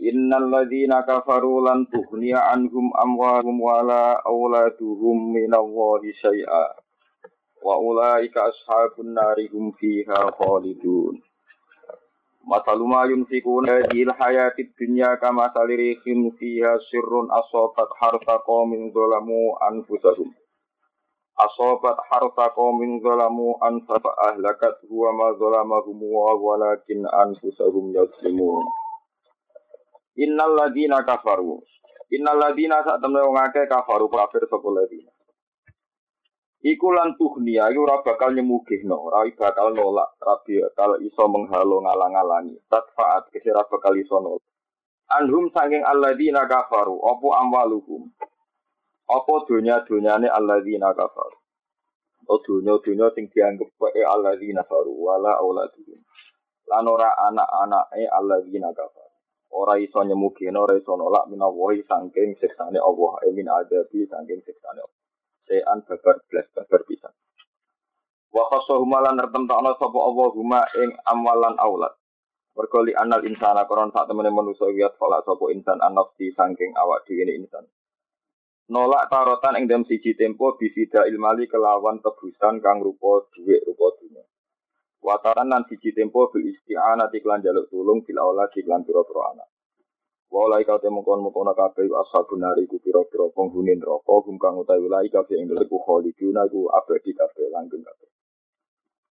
Innal ladzina kafaru lan tughniya anhum amwaluhum wala auladuhum minallahi syai'a. Wa ulaika ashabun nari hum fiha khalidun. Masalu ma yunfikuna fil hayatid dunya kama salirihim fiha sirrun asabat harta qaumin zalamu anfusahum. Asabat harta qaumin zalamu anfa ahlakat huwa ma zalamahum wa walakin anfusahum yazlimun. Innal ladina kafaru. Innal ladina sak temne wong akeh kafaru kafir sapa ladina. Iku lan tuhnia iku ora bakal nyemugihno, ora bakal nolak, ora bakal iso menghalo ngalang-alangi. Tatfaat kese ora bakal iso nolak. Anhum saking alladina kafaru, opo amwaluhum. Apa dunya-dunyane alladina kafaru. O dunya-dunya sing dianggep wae alladina kafaru wala auladuhum. Lan ora anak-anake alladina kafaru ora iso nyemugi ora iso nolak minawahi saking siksane Allah emin adabi saking siksane Allah sean babar blas babar pisan wa khasahuma lan nertemtokno sapa Allah huma ing amalan aulad Berkali anal insana koron saat temen manusia lihat falak sopo insan anafsi saking awak dhewe insan. Nolak tarotan ing dalam siji tempo bisida ilmali kelawan tebusan kang rupa dhuwit rupa dunia. Wataran nan siji tempo bil isti'anati klan jaluk tulung bil aula di klan pira-pira anak. Walai kau temu kon mukono kabeh ashabun nari ku pira-pira penghuni neraka hum kang utawi walai kabeh ing dalem khaliduna ku abadi kabeh langgeng kabeh.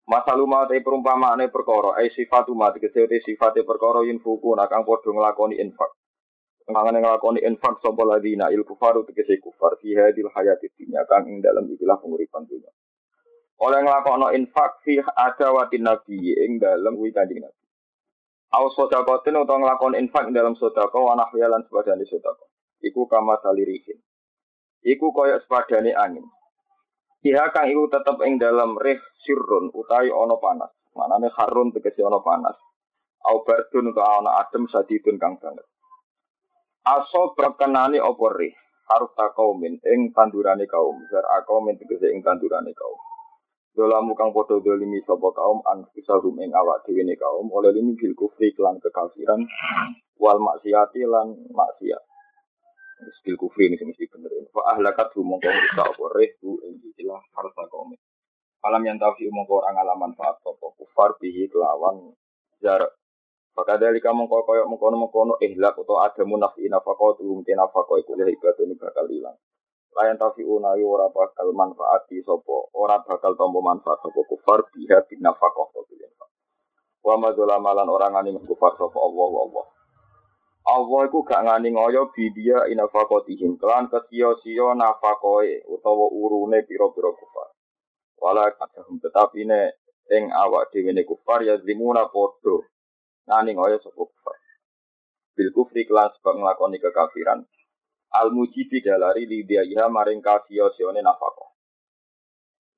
Masalu ma te perumpamaane perkara ai sifatu ma tegese sifate perkara yin fuku nakang padha nglakoni infak. Kangen nglakoni infak sapa ladina il kufaru tegese kufar fi hadil hayati dunya kang ing dalem ikilah penguripan dunya oleh nglakokno infak fi adawatin nabi ing dalem kuwi kanjeng nabi. Au sodakotin utawa nglakon infak ing dalam sodako wa nahya lan sepadane sodako. Iku kama salirihin. Iku kaya sepadane angin. Iha kang iku tetep ing dalam rih sirrun utawi ana panas. Manane harun tegese ana panas. Au bardun utawa ana adem sadidun kang banget. Aso berkenani apa rih harus takaumin ing tandurane kaum. Zar akaumin tegese ing tandurane kaum. Dolamu kang podo dolimi sapa kaum an fisahum ing awak dhewe ne kaum oleh limi bil kufri kelan kekafiran wal maksiati lan maksiat. Bil kufri ini mesti bener. Fa ahlakat hu mongko rusak apa rehu ing istilah harta kaum. Alam yang tahu mongko orang alaman faat sapa kufar bihi kelawan Maka dari kamu kau koyok mengkono mengkono ihlak atau ada munafi nafkah tuh mungkin nafkah itu ibadah ini bakal hilang layan tafiuna yu ora bakal manfaati sopo ora bakal tombo manfaat sopo kufar biha bin nafaqah wa madzola malan orang ngani kufar sopo Allah Allah. Allah iku gak ngani ngoyo bidia inafaqatihim kelan kesio-sio nafakoe utawa urune pira-pira kufar. Wala kadhum tetapi ne ing awak dhewe ne kufar ya zimuna padha ngani ngoyo sopo kufar. Bil kufri kelas sebab nglakoni kekafiran al mujibi dalari lidiyaha maring kafio sione nafako.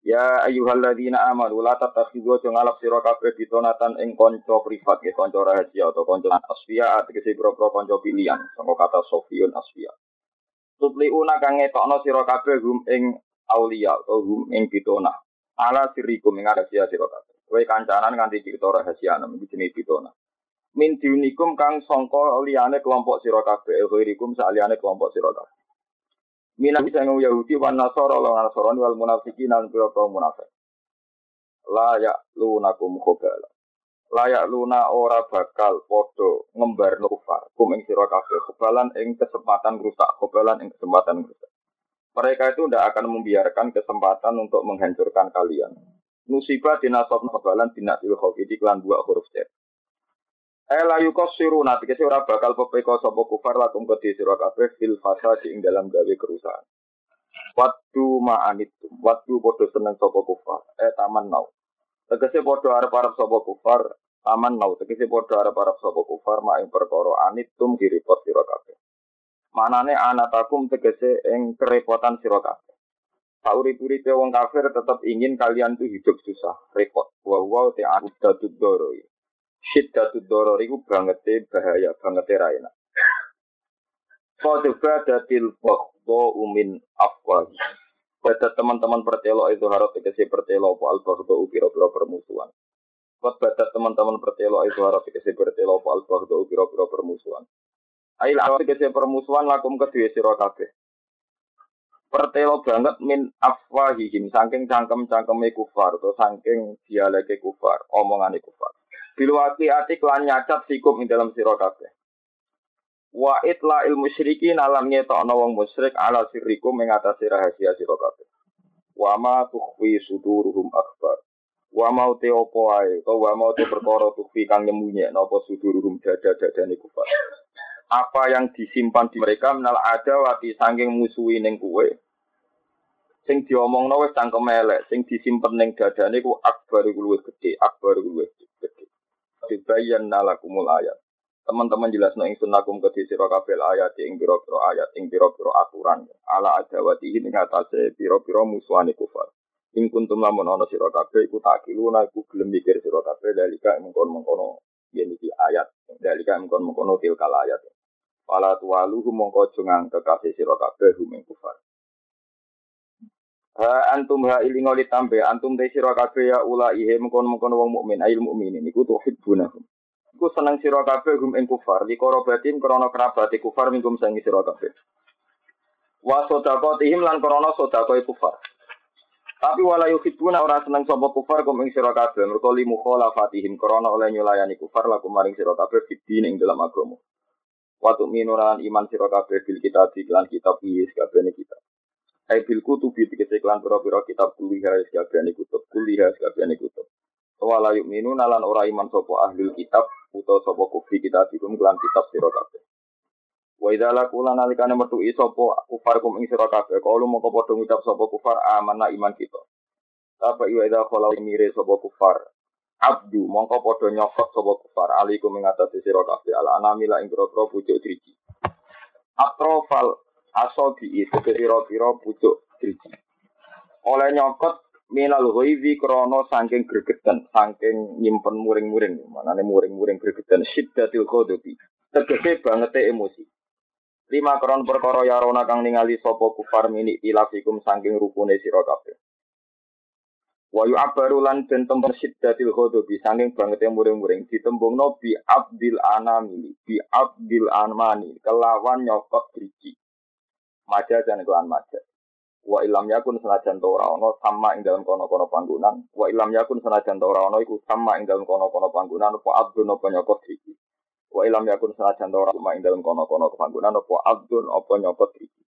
Ya ayyuhalladzina amanu la tattakhidhu ngalap sira kabeh ditonatan ing kanca privat ya kanca rahasia atau kanca asfiya tegese pira-pira kanca pilihan saka kata sofiyun asfiya. Tupliuna kang ngetokno sira kabeh hum ing aulia atau hum ing pitona. Ala sirikum ing rahasia sira kabeh. Kowe kancanan nganti cerita rahasia nang jenenge pitona min diunikum kang songko liane kelompok sira kabeh ghairikum saliyane kelompok sira kabeh. Minah sing Yahudi wan Nasara lan Nasrani wal munafiqin lan pira-pira munafik. La ya lunakum khobala layak luna ora bakal podo ngembar kufar. Kum ing sira kabeh khobalan ing kesempatan rusak khobalan ing kesempatan rusak mereka itu tidak akan membiarkan kesempatan untuk menghancurkan kalian. Musibah dinasob khobalan dinasil khofi di klan dua huruf cer Ela yukos siru nanti kesi ora bakal pepeko sopo kufar lakum ke sira kabeh fil fasadi ing dalam gawe kerusakan. Waktu ma'anitum, waktu podo seneng sopo kufar, eh taman nau. Tegese podo arep-arep sopo kufar, taman nau. Tegese podo arep-arep sopo kufar, ma ing perkara anitum diripot sira kabeh. Manane anatakum tegese ing kerepotan sira kabeh. Sauri-uripe wong kafir tetap ingin kalian tuh hidup susah, repot. Wa wa te datud doro. Syiddatud doro iku banget bahaya, banget ra enak. Fadba datil bakhdo umin afwahi. Pada teman-teman pertelo itu harus tegesi pertelo apa al bakhdo upiro-piro permusuhan. Pada teman-teman pertelo itu harus tegesi pertelo apa al bakhdo upiro-piro permusuhan. Ail awal tegesi permusuhan lakum kedua siro kabeh. Pertelo banget min afwahihim saking cangkem-cangkeme kufar atau saking dialeke kufar, omongane kufar. Bilwati ati klan nyacat sikum ing dalam siro kabeh. Wa itla il musyrikin alam ngetokno wong musyrik ala sirrikum mengatasi rahasia sira kabeh. Wa ma tukhfi suduruhum akbar. Wa mau te opo ae, to wa mau te perkara tukhfi kang nyemunye napa suduruhum dada-dadane kufar. Apa yang disimpan di mereka menal ada wati sangking musuhi ning kuwe. Sing diomongno wis cangkem elek, sing disimpen ning dadane ku akbar iku luwih gedhe, akbar iku luwih gedhe. Dibayan nalakumul ayat. Teman-teman jelas no ingsun ke sira kabeh ayat ing pira-pira ayat ing pira-pira aturan. Ala adawati ing atase pira-pira musuhane kufar. Ing kuntum lamun ana sira kabeh iku takiluna iku gelem mikir sira kabeh dalika mengkon-mengkono yen iki ayat dalika mengkon-mengkono tilkal ayat. Wala tuwaluhu mongko jungang kekasih sira kabeh kufar Ha antum ha ilingo ditambe antum te sira kabeh ya ula ihe mengkon-mengkono wong mukmin ail mukminin iku tuhibbunahum Ku seneng sira kabeh hum ing kufar, li korobatim krana kerabati kufar mingkum sangi sira kabeh. Wa sedaqatihim lan krana sedaqah kufar. Tapi wala yuhibbuna ora seneng sapa kufar kum ing sira kabeh, mergo li mukhalafatihim krana oleh nyulayani kufar laku maring sira kabeh fitine ing dalam agama. Wa tu'minuran iman sira kabeh bil kitab lan kitab iki kabehane kita. Ai bil kutubi tegese klan pira-pira kitab kuliah kabehane kutub, kuliah kabehane kutub. Wala yu'minu nalan ora iman sopo ahlul kitab utawa sopo kufri kitab ikum kelan kitab sira kabeh. Wa idza laqula nalikane metu sapa kufar kum ing sira kabeh kalu moko padha ngucap sapa kufar amanah iman kita. Apa iwa idza khala mire sapa kufar abdu mongko padha nyokot sapa kufar alaikum ing atase sira kabeh ala anamila ing pira-pira pucuk driji. Atrofal asobi itu pira-pira pucuk driji. Oleh nyokot minal ghaizi krono saking gregetan, saking nyimpen muring-muring, manane muring-muring gregetan syiddatil ghadabi. Tegese banget emosi. Lima kron perkara yarona kang ningali sapa kufar mini ilafikum saking rukune sira kabeh. Wa yu'abbaru lan den temper syiddatil ghadabi saking banget muring-muring ditembungno bi abdil anami, bi abdil anmani kelawan nyokot driji. Maja dan kelan maja. Wa ilam yakun senajan to ora ana sama ing dalam kono-kono panggonan. Wa ilam yakun senajan to ora ana iku sama ing dalam kono-kono panggonan apa abdun apa nyokot iki. Wa ilam yakun senajan to ora sama ing dalam kono-kono panggonan apa abdun apa nyokot iki.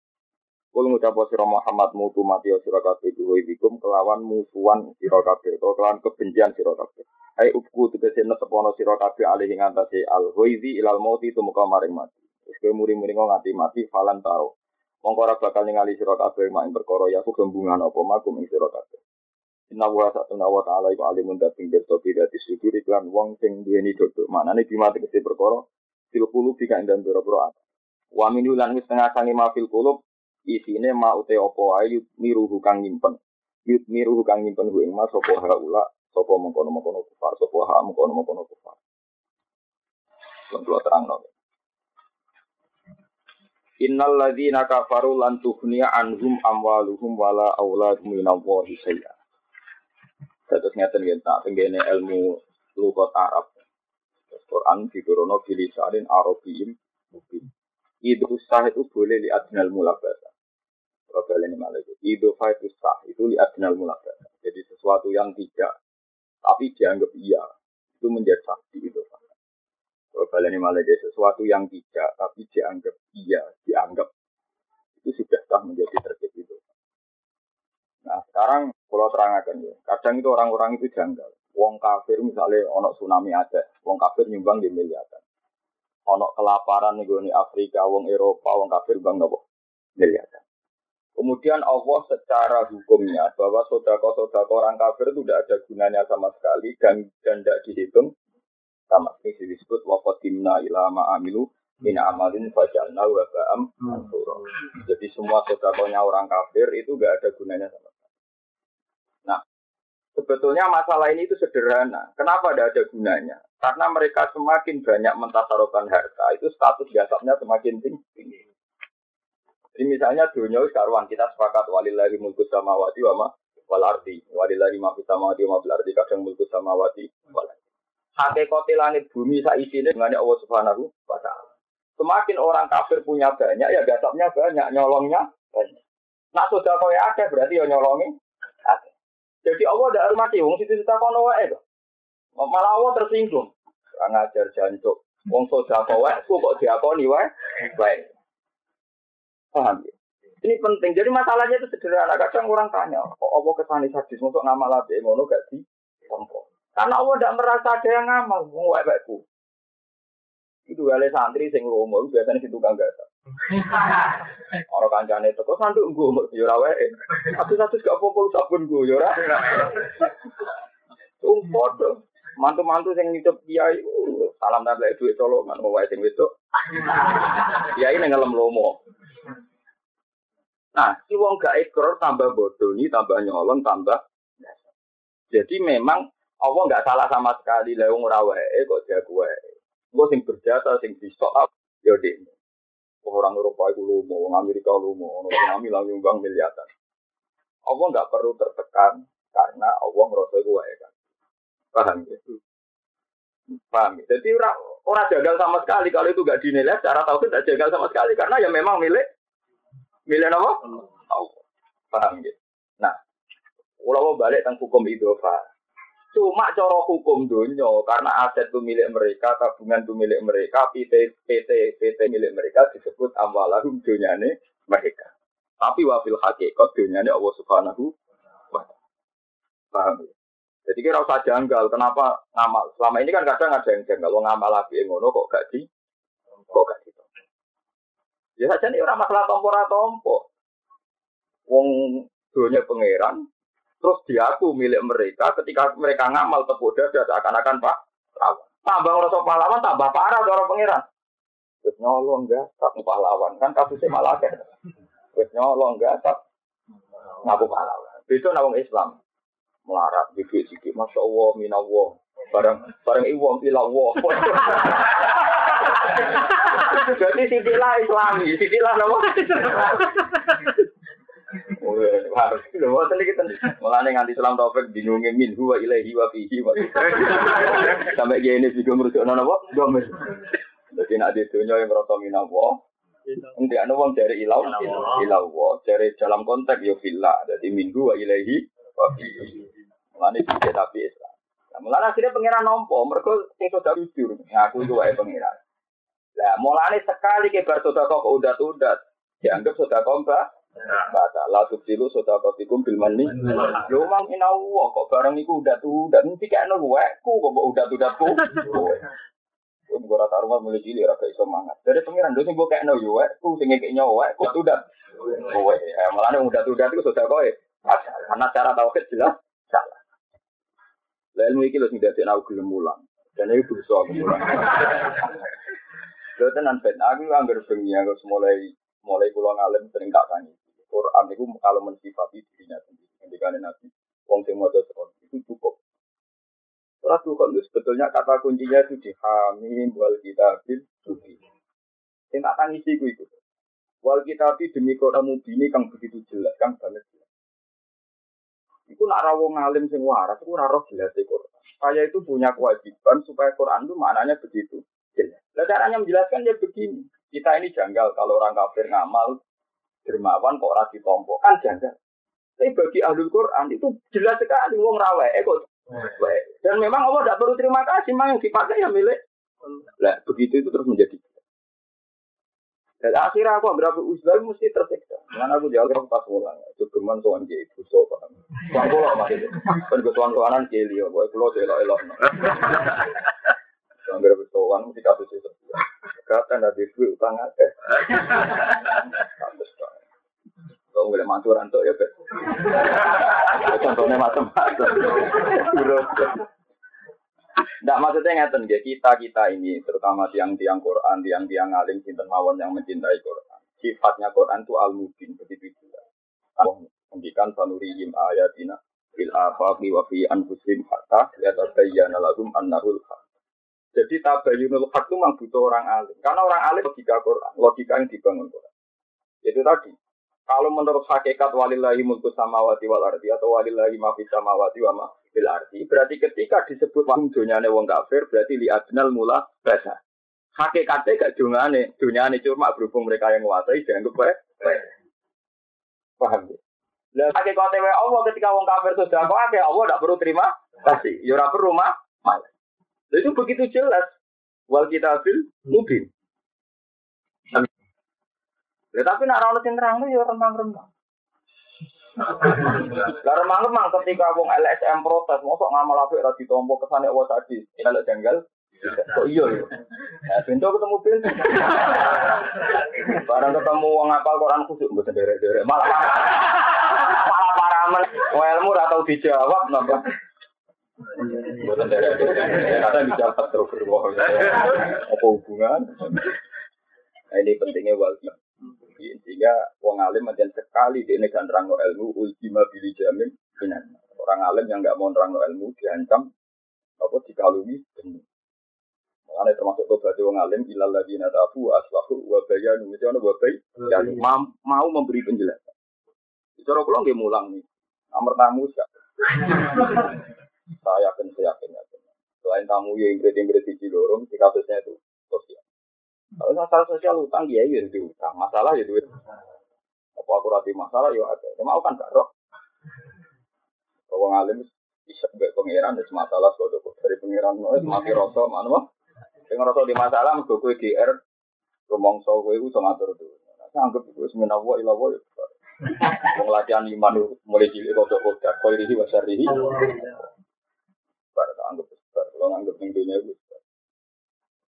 Kul ngucap sira Muhammad mutu mati sira kabeh bikum kelawan musuhan sira kabeh utawa kelawan kebencian sira kabeh. Ai upku tegese netepono sira kabeh alih ing antase al ghaizi ilal mauti tumuka maring mati. Wis kowe nganti mati falan tau. Mongko ora bakal ningali sira kabeh mak ing perkara ya ku gembungan apa makum ing sira kabeh. Inna wa satuna wa ta'ala iku alimun dating berto bidati sudur iklan wong sing duweni dodo. Manane bima tegese perkara fil qulub bika ing dalem pira-pira ati. Wa min lan wis tengah sange ma fil qulub isine ma ute apa ayu miruhu kang nyimpen. Yut miruhu kang nyimpen ku ing ma sapa haula sapa mengkono-mengkono kufar sapa ha mengkono-mengkono kufar. Lan terang no. Innal ladzina kafaru lan tughniya anhum amwaluhum wala auladuhum minallahi syai'a. Terus ngeten nggih tak tenggene ilmu lughat Arab. Quran diturunno bilisanin Arabiyyin mungkin. Itu sah itu boleh li adnal mulabasa. Kalau ini malah itu. Itu itu sah itu li adnal mulabasa. Jadi sesuatu yang tidak tapi dianggap iya itu menjadi sakti itu. Kalau ini malah jadi sesuatu yang tidak, tapi dianggap iya, dianggap itu sudah sah menjadi terjadi itu. Nah sekarang kalau terangkan ya, kadang itu orang-orang itu janggal. Wong kafir misalnya ono tsunami ada, wong kafir nyumbang di miliaran. Ono kelaparan nih gue Afrika, wong Eropa, wong kafir bang nopo miliaran. Kemudian Allah secara hukumnya bahwa sodako-sodako orang kafir itu tidak ada gunanya sama sekali dan dan tidak dihitung sama ini disebut wafat timna ilama amilu min amalin fajalna wa ba'am mansura. Jadi semua sodakonya orang kafir itu gak ada gunanya sama sekali. Sebetulnya masalah ini itu sederhana. Kenapa tidak ada gunanya? Karena mereka semakin banyak mentasarokan harta, itu status jasabnya semakin tinggi. Jadi misalnya dunia sekarang kita sepakat walillahi mulku samawati wa ma wal ardi. Walillahi ma fis samawati wa fil kadang mulku samawati wal ardi. Hakikate langit bumi saisine dengan Allah Subhanahu wa taala. Semakin orang kafir punya banyak, ya gasapnya banyak, nyolongnya banyak. Nak sudah kau ada, berarti ya nyolongi. Jadi Allah tidak hormati, wong situ kita kono wae Malah Allah tersinggung. Kurang ajar jancuk. Wong sudah kau ku kok diakoni wae. Baik. Paham ya? Ini penting. Jadi masalahnya itu sederhana. Kadang orang tanya, kok Allah kesani sadis untuk ngamal abe ngono gak di Karena Allah tidak merasa ada yang ngamal. Wong wae baikku. Itu gale santri sing lomo biasanya situ tukang gasa. Orang kancane teko sanduk nggo yo ora wae. Satu-satu gak apa-apa sabun nggo yo ora. Tumpot. Mantu-mantu sing nyucup kiai salam tablet duit colongan wae sing wedok. Kiai ning ngelem lomo. Nah, si wong gak ekor tambah bodoh ini, tambah nyolong, tambah. Jadi memang Allah nggak salah sama sekali. Lewung rawae kok dia gue. Gue sing berjasa, sing up, ya deh. Orang Eropa itu lumo, orang Amerika lumo, orang kami lagi nyumbang miliaran. Allah nggak perlu tertekan karena Allah merasa ya kan. Paham ya? Paham ya? Jadi orang orang jagal sama sekali kalau itu nggak dinilai secara tahu tidak jagal sama sekali karena ya memang milik milik apa? Allah. Paham ya? Nah, kalau balik tentang hukum idofa, Cuma cara hukum dunia karena aset itu milik mereka, tabungan itu milik mereka, PT PT PT milik mereka disebut amwalahum dunyane mereka. Tapi wafil hakikat dunyane Allah Subhanahu wa Paham ya? Jadi kira usah janggal, kenapa ngamal? Selama ini kan kadang ada yang janggal, lo ngamal lagi yang ngono kok gak di, kok gak di. Ya saja nih orang masalah tompo tompo. Wong dunia pangeran, Terus diaku milik mereka ketika mereka ngamal tepuk dada seakan-akan Pak Tambah ngerasa pahlawan, tambah parah orang pangeran. Terus nyolong enggak, tak pahlawan. Kan kasusnya malah kan. Terus nyolong enggak, tak ngaku pahlawan. Itu nawang Islam. Melarat, bibit sikit. Masya Allah, minallah. Barang, barang iwam ilawah. Jadi sitilah islami, sitilah nama. Harus lho boten iki ten. Mulane nganti salam taufik bingunge min huwa ilaihi wa fihi wa. Sampai gene juga merujukno napa? Domir. Jadi nak di dunia yang merasa minawa, Nanti anu wong dari ilau, ilau dari dalam konteks yo villa, jadi minggu wa ilahi wa fihi. Mulane tidak tapi Islam. Nah, mulane akhirnya pengiran nompo, mereka sing sudah jujur, ngaku itu wae pengiran. Lah mulane sekali ke bar sudah kok udat-udat, dianggap sudah kompak, Baca la tubtilu sedaqatikum bil manni. Lho mang inawa kok barang iku udah tuh udah nanti kayak nol ku kok udah tuh udah ku. Gue gue rata rumah mulai cilik rasa iso mangat. Dari pengiran dosen gue kayak nol ku sing kayak nyawa ku tuh udah. Kowe eh malah nih udah tuh udah itu sudah kowe. Karena cara tauhid jelas salah. Lah ilmu iki lho sing dadi aku gelem mulang. Dan itu dosa aku mulang. Lha tenan ben aku anggar bengi aku mulai mulai pulau ngalim sering tak. Quran itu kalau mensifati dirinya sendiri. Ketika Nabi, wong sing mau itu cukup. Surat Tuhan itu sebetulnya kata kuncinya itu di hamim wal kitabil suci. Yang tak tangisi itu itu. Wal kitabi demi Quran mubini kang begitu jelas, kang banget jelas. Itu nak rawong ngalim sing waras, itu naruh jelas di Quran. Saya itu punya kewajiban supaya Quran itu maknanya begitu jelas. Nah, caranya menjelaskan ya begini. Kita ini janggal kalau orang kafir ngamal dermawan kok ora ditompo kan janggal. Tapi bagi ahli Quran itu jelas sekali wong rawe eh kok dan memang Allah tidak perlu terima kasih, memang yang dipakai ya milik. Lah begitu itu terus menjadi. Dan akhirnya aku berapa usaha mesti tersiksa. Dengan aku jauh pas pulang, itu geman tuan jadi ibu so paham. Tuan pulau masih, kan tuan tuanan keli ya, boleh pulau elok elok. Anggar bertuan mesti kasus itu. Kata ada duit utang aja. Kasus Kau boleh mantu rantuk ya, Bet. Contohnya macam-macam. Tidak maksudnya ngeten ya kita kita ini terutama tiang-tiang Quran, tiang-tiang alim sinten mawon yang mencintai Quran. Sifatnya Quran itu al mubin begitu juga. Mendikan sanurihim ayatina fil afaqi wa fi anfusihim hatta yatabayyana lahum annahul haq. Jadi tabayyunul haq itu memang butuh orang alim. Karena orang alim logika Quran, logika yang dibangun Quran. Itu tadi. Kalau menurut hakikat walillahi mulku samawati wal ardi atau walillahi ma fis samawati wa ma fil ardi, berarti ketika disebut wong dunyane wong kafir berarti li adnal mula basa. Hakikatnya gak dungane, dunyane cuma berhubung mereka yang menguasai dianggap baik. Paham ya? Lah hakikatnya wae Allah ketika wong kafir sudah kok akeh Allah tidak perlu terima kasih. Ya ora perlu mah. Itu begitu jelas. Wal kitabil mubin. Ya tapi nak ora sing nerang ya remang-remang. Lah remang-remang ketika wong LSM protes, mosok ngamal apik ora ditompo kesane wa tadi. Kalau janggal Kok iya ya? Ya pintu ketemu pintu. Barang ketemu wong apal Quran khusus mboten derek-derek. Malah malah paramen. Ilmu ora tau dijawab napa. Mboten derek-derek. Kata dijawab terus berbohong. Apa hubungan? Nah, ini pentingnya wal sehingga wong alim macam sekali di ini rangno ilmu ultima bili jamin finan orang alim yang nggak mau rangno ilmu diancam apa dikalungi benih Makanya termasuk tobat wong alim ilal ladina tafu aslahu wa bayanu itu ana wa bay dan mau memberi penjelasan. Cara kula nggih mulang nih. Nomor tamu sih. Saya yakin saya yakin. Selain tamu yang ingrid-ingrid di Cilorong, di kasusnya itu sosial. Kalau masalah sosial utang dia ya itu utang, masalah ya duit. Apa aku rati masalah ya ada. Ya mau kan gak roh. Kalau ngalim bisa gak pangeran itu masalah suatu dari pangeran itu mati rasa mana mah. Yang rasa di masalah mergo kowe GR rumangsa kowe iku iso ngatur tuh. Saya anggap itu semenah wa ila wa. Wong latihan iman mulai cilik kok kok kok kok ini wasar ini. Bar anggap besar. Kalau anggap ning dunia itu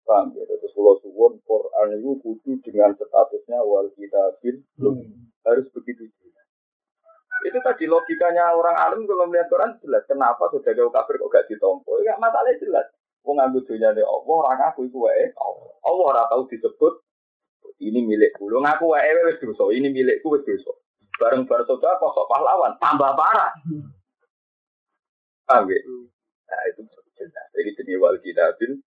Paham ya? Terus kalau suwon Quran itu kudu dengan statusnya wal kitabil harus begitu juga. Itu tadi logikanya orang alim kalau melihat Quran jelas. Kenapa sudah jauh kafir kok gak ditompo? Ya masalahnya jelas. Wong ngambil dunia dari Allah, orang aku itu wae. Allah ora tahu disebut ini milikku. Lu ngaku wae wis dosa, ini milikku wis dosa. Bareng bareng saudara kok pahlawan, tambah parah. Paham ya? Nah itu jelas. Jadi jenis wal kitabil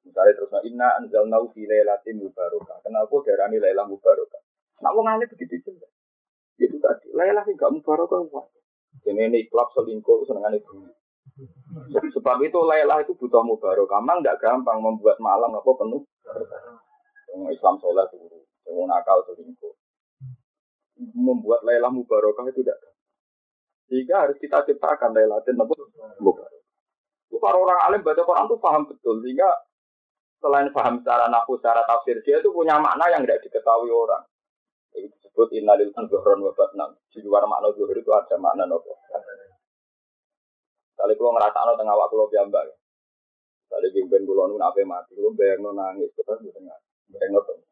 Misalnya terus inna anzalna fi lailatin mubarakah. Kenapa darani lailah mubarakah? Nak wong alim begitu jelas. Itu tadi, lailah sing gak mubarakah kok. Ini klub selingkuh senengan itu. Sebab itu lailah itu butuh mubarakah. Memang tidak gampang membuat malam apa penuh. Yang Islam sholat dulu, yang nakal selingkuh. Membuat lailah mubarakah itu tidak Jika harus kita ciptakan lailatin apa mubarakah. Para orang alim baca Quran itu paham betul sehingga selain paham secara nafsu, secara tafsir, dia itu punya makna yang tidak diketahui orang. Itu disebut innalil zuhron wa batnan. Di luar makna zuhur itu ada makna nopo. Kali kalau ngerasa no tengah waktu lo piambak. Kali pimpin kulo nun apa mati, kulo bayang no nangis, itu kan di tengah. Bayang no tengah.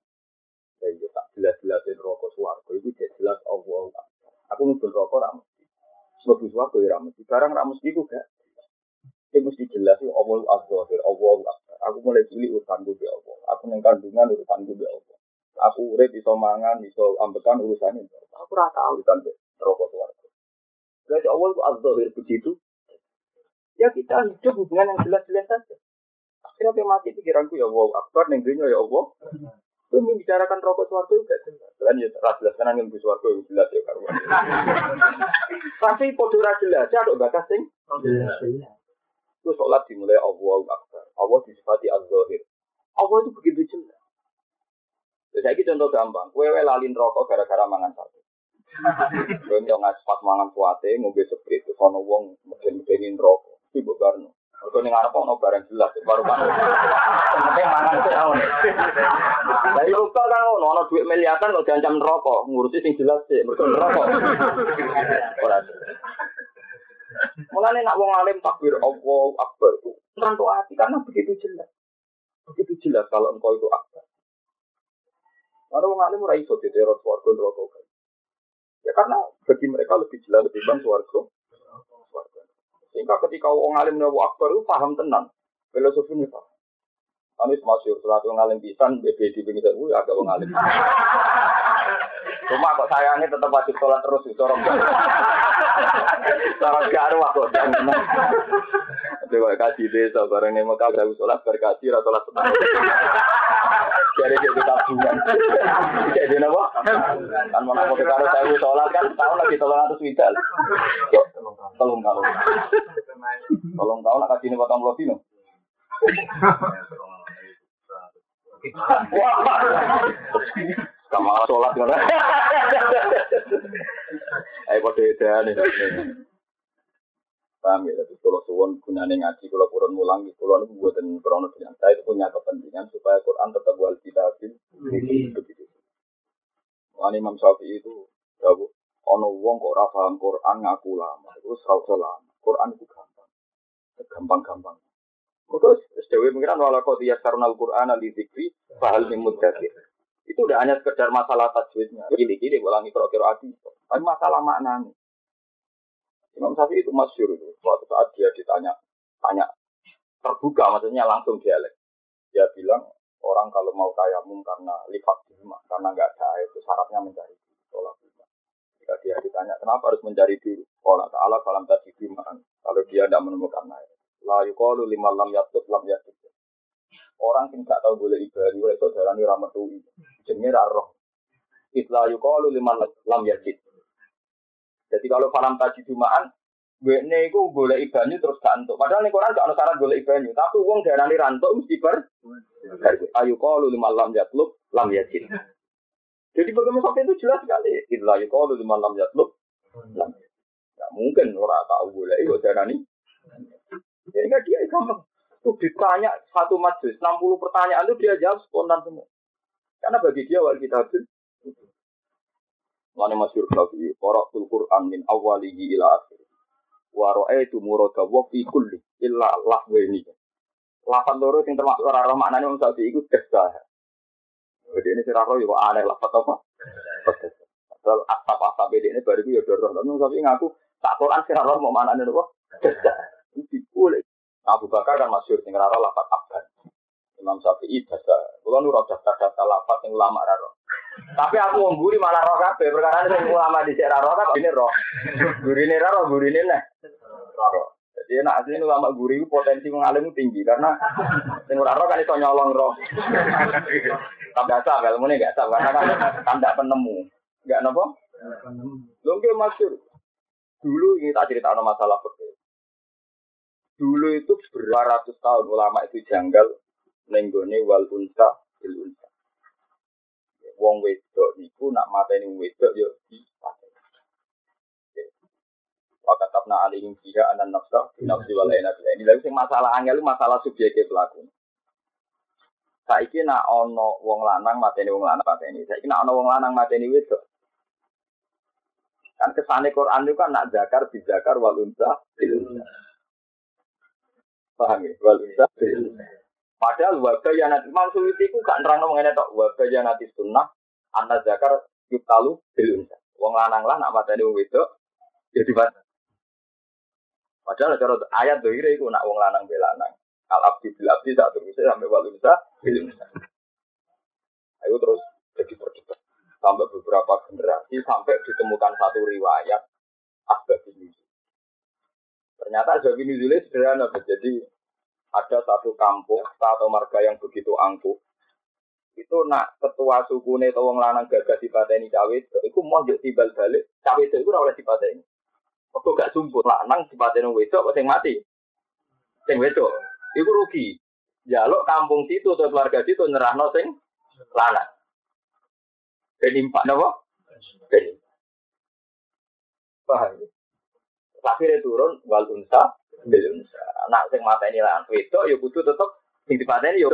Ya itu tak jelas-jelasin rokok suarco itu jelas Allah. Aku nubul rokok ramus. Sebab suarco ya ramus. Sekarang ramus itu gak. Itu mesti jelas itu Allah azhar, Allah akbar. Aku mulai cilik urusanku di Allah. Aku yang kandungan urusanku di Allah. Aku urip iso mangan, iso ambekan urusannya. Aku rata urusan di rokok suarco. Berarti Allah itu azhar begitu. Ya kita hidup hubungan yang jelas-jelas saja. Akhirnya dia mati pikiranku ya Allah akbar, nenggrinya ya Allah. Gue membicarakan rokok suarco juga jelas. Kan ya jelas karena yang suarco itu jelas ya karuan. Tapi podo jelas ya ada bakas sing. Itu sholat dimulai Allah Akbar. Allah disifati Az-Zahir. Allah itu begitu jelas. Jadi saya contoh gampang. Kue lalin rokok gara-gara mangan sate. Kue yang ngaspat mangan suate, ngombe seprit. Terus ono wong mesin-mesin rokok. Itu buat barno. Kalau nih ngarep ono barang jelas. Baru baru. Penting mangan itu ya. Tapi lupa kan ono ono duit miliaran kok diancam rokok. Ngurusi sing jelas sih. Mereka rokok. Orang. Mulane nak wong alim takbir Allah akbar itu tentu hati karena begitu jelas. Begitu jelas kalau engkau itu akbar. Karena wong alim ora iso diteror swarga neraka Ya karena bagi mereka lebih jelas lebih bang swarga. Sehingga ketika orang alim Nabi Akbar itu paham tenang. Filosofi ini paham. Kami semasyur, surat yang ngalim pisan, di pinggir saya, agak wong alim. Cuma kok sayangnya tetap wajib sholat terus, corong garu. Corong garu aku jangan. Coba kasih desa, bareng ini mau kagak sholat, berkasih, sholat setengah. Jadi jadi tabungan. Jadi apa? Kan mau nak karo saya sholat kan tahun lagi tolong atus widal. Tolong tahun. Tolong tahun kasih nih potong dino. Sama sholat kan? Ayo pada edan nih. Paham ya, tapi kalau suwon gunanya ngaji, kalau kurang mulang, kalau itu buatan krono dengan saya itu punya kepentingan supaya Quran tetap wal kitabin. Begitu. Wani Imam Syafi'i itu, jauh, ono wong kok rafaham Quran ngaku lama, itu serau lama. Quran itu gampang, gampang-gampang. Terus Dewi mengira wala dia karena Al-Quran al zikri bahal mimud Itu udah hanya sekedar masalah tajwidnya. Gini-gini ulangi kira-kira adi. Tapi masalah maknanya. Imam Syafi'i itu masyur itu. Suatu saat dia ditanya, tanya terbuka maksudnya langsung dialek. Dia bilang orang kalau mau tayamum karena lipat bima, karena nggak ada air itu syaratnya mencari sholat bima. Jika dia ditanya kenapa harus mencari dulu, Allah Taala falam tadi bima. Kalau dia tidak menemukan air, La yukalu lima lam yatut lam yatut. Orang yang tidak tahu boleh ibadah, itu darani rametui. Jenenge roh. Itla yukalu lima lam yatut. Jadi kalau falam tadi jumaan, Wene iku golek ibanyu terus gak entuk. Padahal ning Quran gak ono syarat golek ibanyu, tapi wong darani rantuk mesti ber ayu qalu lima lam yatlub lam yajid. Jadi bagaimana sampai itu jelas sekali. Illa yuqalu lima lam yatlub lam Gak mungkin orang tahu boleh itu darani jadi nggak dia gampang. Tuh ditanya satu majlis, 60 pertanyaan itu dia jawab spontan semua. Karena bagi dia wal kita itu. Mana masyur lagi, Qaratul Quran min awalihi ila akhir. Wa ra'aitu murada wa fi kulli illa lahweni. Lafat loro sing termasuk ora roh maknane wong sapi iku desa. Jadi ini sira roh yo aneh lafat apa? Padahal beda ini baru ya dorong. Tapi sapi ngaku tak Quran sira roh mau maknane apa? Desa boleh. Abu Bakar kan masyur sing rara lafat abad. Imam Syafi'i bahasa. Kalau nu roda daftar lafat yang ulama raro. Tapi aku wong guri malah roh kabeh perkara sing ulama di sik raro kan ini roh. Gurine raro gurine neh. Raro. Jadi enak asli ulama guri potensi mengalim tinggi karena sing ora roh kan iso nyolong roh. Tapi biasa ilmu ini gak tahu karena kan kan tidak penemu. Enggak napa? Lho masyur. Dulu ini tak cerita masalah fikih. Dulu itu beratus tahun ulama itu janggal nenggone wal unsa bil unsa. Wong wedok niku nak mateni wedok yo di Wakatapna alihim fiha anan nafsa nafsi wal Ini lagi sing masalah angel masalah subjektif pelaku. Saiki nak ono wong lanang mateni wong lanang mateni. Saiki nak ono wong lanang mateni wedok. Kan kesane Quran itu kan nak zakar bi zakar wal unsa unsa. Paham ya? Wal bisa. Padahal wabah yang nanti Imam itu gak nerang itu wabah yang nanti sunnah anak zakar yuktalu bil unsa. Wong lanang lah nak mateni wong wedok jadi bat. Padahal cara ayat dohire itu nak wong lanang bel lanang. Al abdi bil abdi tak terus sampai wal bisa unsa. Ayo terus jadi perdebat sampai beberapa generasi sampai ditemukan satu riwayat asbab ini Ternyata Jawi Nuzulnya sederhana. Jadi ada satu kampung atau marga yang begitu angkuh. Itu nak ketua suku nih wong lanang gagah dipateni cawe itu mau jadi tibal balik cawe itu itu oleh dipateni. Waktu gak sumput lanang dipateni wedok sing mati. Sing wedok itu rugi. Jaluk kampung situ atau keluarga situ nyerahno sing lanang. Penimpak napa? Penimpak. Paham ya? Akhirnya turun wal unsa. Nak sing mateni lanang wedok ya kudu tetep sing dipateni ya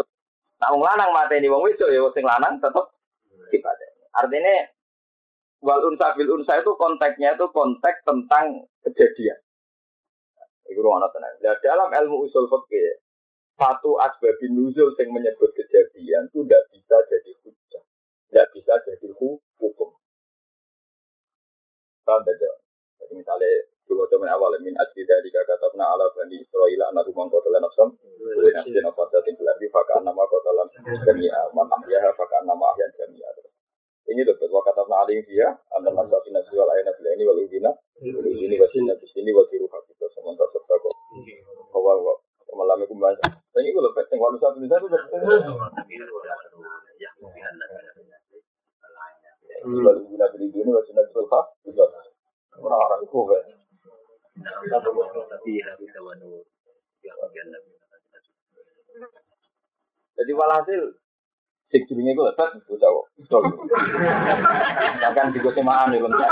nak wong lanang mateni wong wedok ya sing lanang tetep dipateni. Artinya wal unsa bil unsa itu konteksnya itu konteks tentang kejadian. Iku ana tenan. Nah, dalam ilmu usul fikih satu asbabin nuzul yang menyebut kejadian itu tidak bisa jadi hujah, tidak bisa jadi hukum. Paham tidak? misalnya dua zaman awal min asli dari katabna ala bani Israel anak rumah kota lan nafsam. Boleh nafsi nafas nama kota lan jamia man ahyaha fakar nama ahyan jamia. Ini betul wa katabna alim dia anda nafsa fi nafsi wal ayna fil ini wal udina wal udini wa sinna fi sini wa tiru hakita sementara serta kok bahwa malam itu ini gue lepet yang walu satu bisa Wal udina fil udini wa sinna fi hakita orang-orang itu Jadi walhasil sing jenenge ku lebat bocah kok. Betul. Bahkan semaan nih lengkap.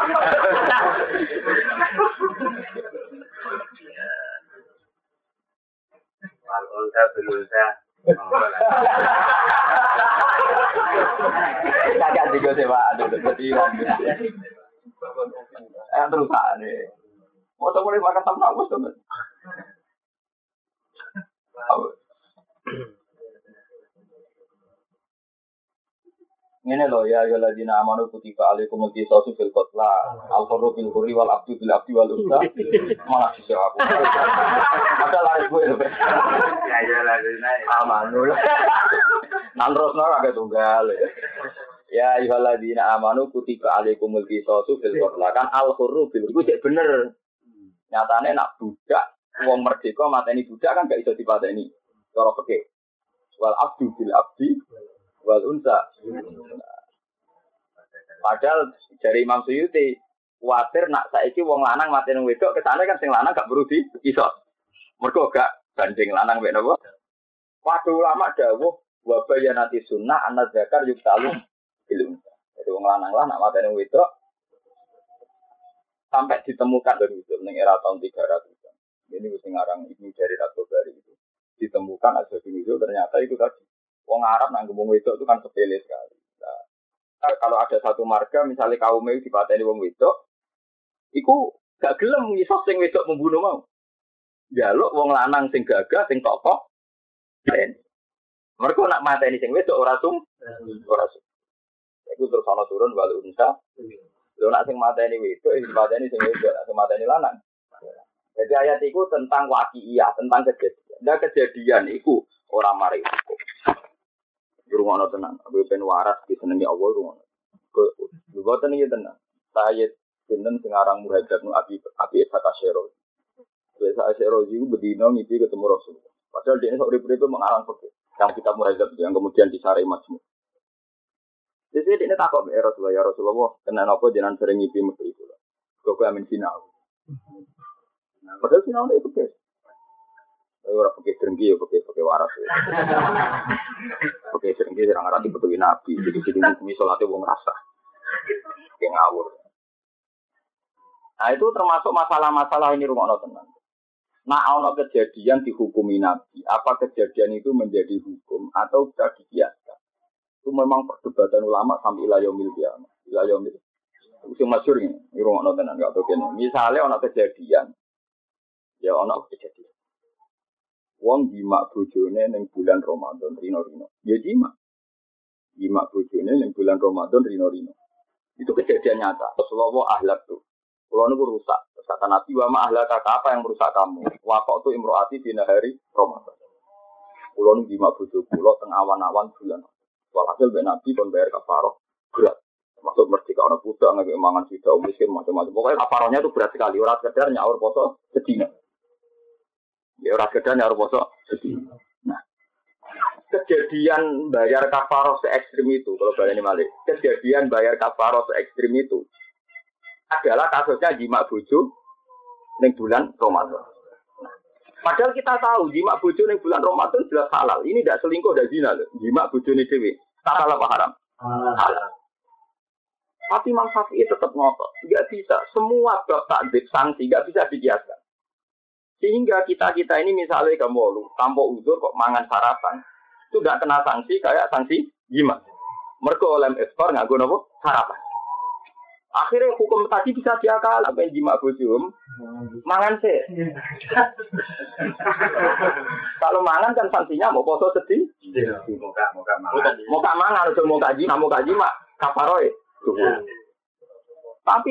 Al unsa bil unsa. Kakak di semaan dulu jadi terus ane. Mau tahu mulai makan tamu aku tuh. Ini loh ya ya ladina amanu kutiba alaikum al-qisasu fil qatla al hurru bil hurri wal abdu bil abdi wal unsa mana sih aku. Ada lari gue loh Ya ya ladina. amanu. Nan terus nol agak tunggal ya. Ya ladina amanu kutiba alaikum al-qisasu fil qatla kan al hurru bil hurri cek bener nyatane nak budak wong merdeka mateni budak kan gak iso dipateni cara peke wal abdu bil abdi wal unsa. Padahal dari Imam Suyuti khawatir nak saiki wong lanang mati nang wedok kesane kan sing lanang gak perlu di iso. Mergo gak banding lanang mek napa? Waduh ulama dawuh wa bayanati sunnah anak zakar yuktalu bil unsa. Jadi wong lanang lah nak mati nang wedok sampai ditemukan dari itu ning era tahun 300 Ini wis ngarang Ibnu Jarir At-Tabari itu ditemukan ada di ternyata itu tadi Wong Arab nang wong wedok itu kan sepele sekali. Nah, kalau ada satu marga misalnya kaum itu dipateni wong wedok, iku gak gelem ngisos sing wedok membunuh mau. Jaluk wong lanang sing gagah sing tokoh. Dan mereka nak mateni sing wedok ora sum, ora sum. Iku terus ana turun walu unsa. Lho nak sing mateni wedok, sing mateni sing wedok, sing mateni lanang. Jadi ayat itu tentang wakiiyah, tentang kejadian. Nah kejadian itu orang mari. Rumah tenan, aku pengen waras di senengi Allah rumah. Lu boten iki tenan. Saya sinten sing aran muhajir nu abi abi Sakasyero. Biasa Asyero itu bedino ngipi ketemu Rasul. Padahal dia sok urip itu mengarang fakir. Yang kita muhajir yang kemudian disari majmu. Jadi ini takut ya Rasulullah, ya Rasulullah, kena apa jangan sering ngipi mesti itu. Kau amin sinau. Padahal sinau itu guys. Tapi orang pakai serenggi ya pakai pakai waras ya. Pakai serang arati betul nabi. Jadi jadi hukumi sholatnya wong rasa. Kayak ngawur. Nah itu termasuk masalah-masalah ini rumah tenang. Nah, ono kejadian dihukumi Nabi, apa kejadian itu menjadi hukum atau bisa dikiaskan? Itu memang perdebatan ulama sampai ilayah mil kiamat. Ilayah mil. Itu masyur ini, rumah tenang, nggak tahu Misalnya ono kejadian, ya ono kejadian. Wong jima bojone ning bulan Ramadan rino-rino. Ya jima. Jima bojone ning bulan Ramadan rino-rino. Itu kejadian nyata. Rasulullah ahlak tuh. Kalau itu rusak. Kata Nabi, wa ahlak apa yang merusak kamu? Wakok tuh imroati di hari Ramadan. Kulo nu jima bojo kulo teng awan-awan bulan. Walhasil ben Nabi kon bayar kafaroh berat. Masuk merdeka anak budak nggak mangan sudah miskin macam-macam. Pokoknya kafarohnya itu berat sekali. Orang sekedar nyaur poso sedina. Ya ora sekedar nyaur poso sedina. Nah, kejadian bayar kafaroh se ekstrim itu kalau ini malik. Kejadian bayar kafaroh se ekstrim itu adalah kasusnya jima bojo ning bulan Ramadan. Padahal kita tahu jima bojo ning bulan Ramadan jelas halal. Ini tidak selingkuh dan zina loh. Jima bojo nih dewi. Halal apa haram? Halal. Tapi Imam Syafi'i tetap ngotot. Tidak bisa. Semua bab takdir sanksi tidak bisa dikiaskan. Sehingga kita-kita ini misalnya kamu lu, tanpa uzur kok mangan sarapan. Itu tidak kena sanksi kayak sanksi jima. Mereka oleh ekspor nggak guna sarapan. Akhirnya hukum tadi bisa diakal apa yang jima bojum, mangan sih. Kalau mangan kan sanksinya mau poso sedih. Muka muka mangan. Mau kak mangan, harus mau kak jima, mau kak jima, kaparoy. Tapi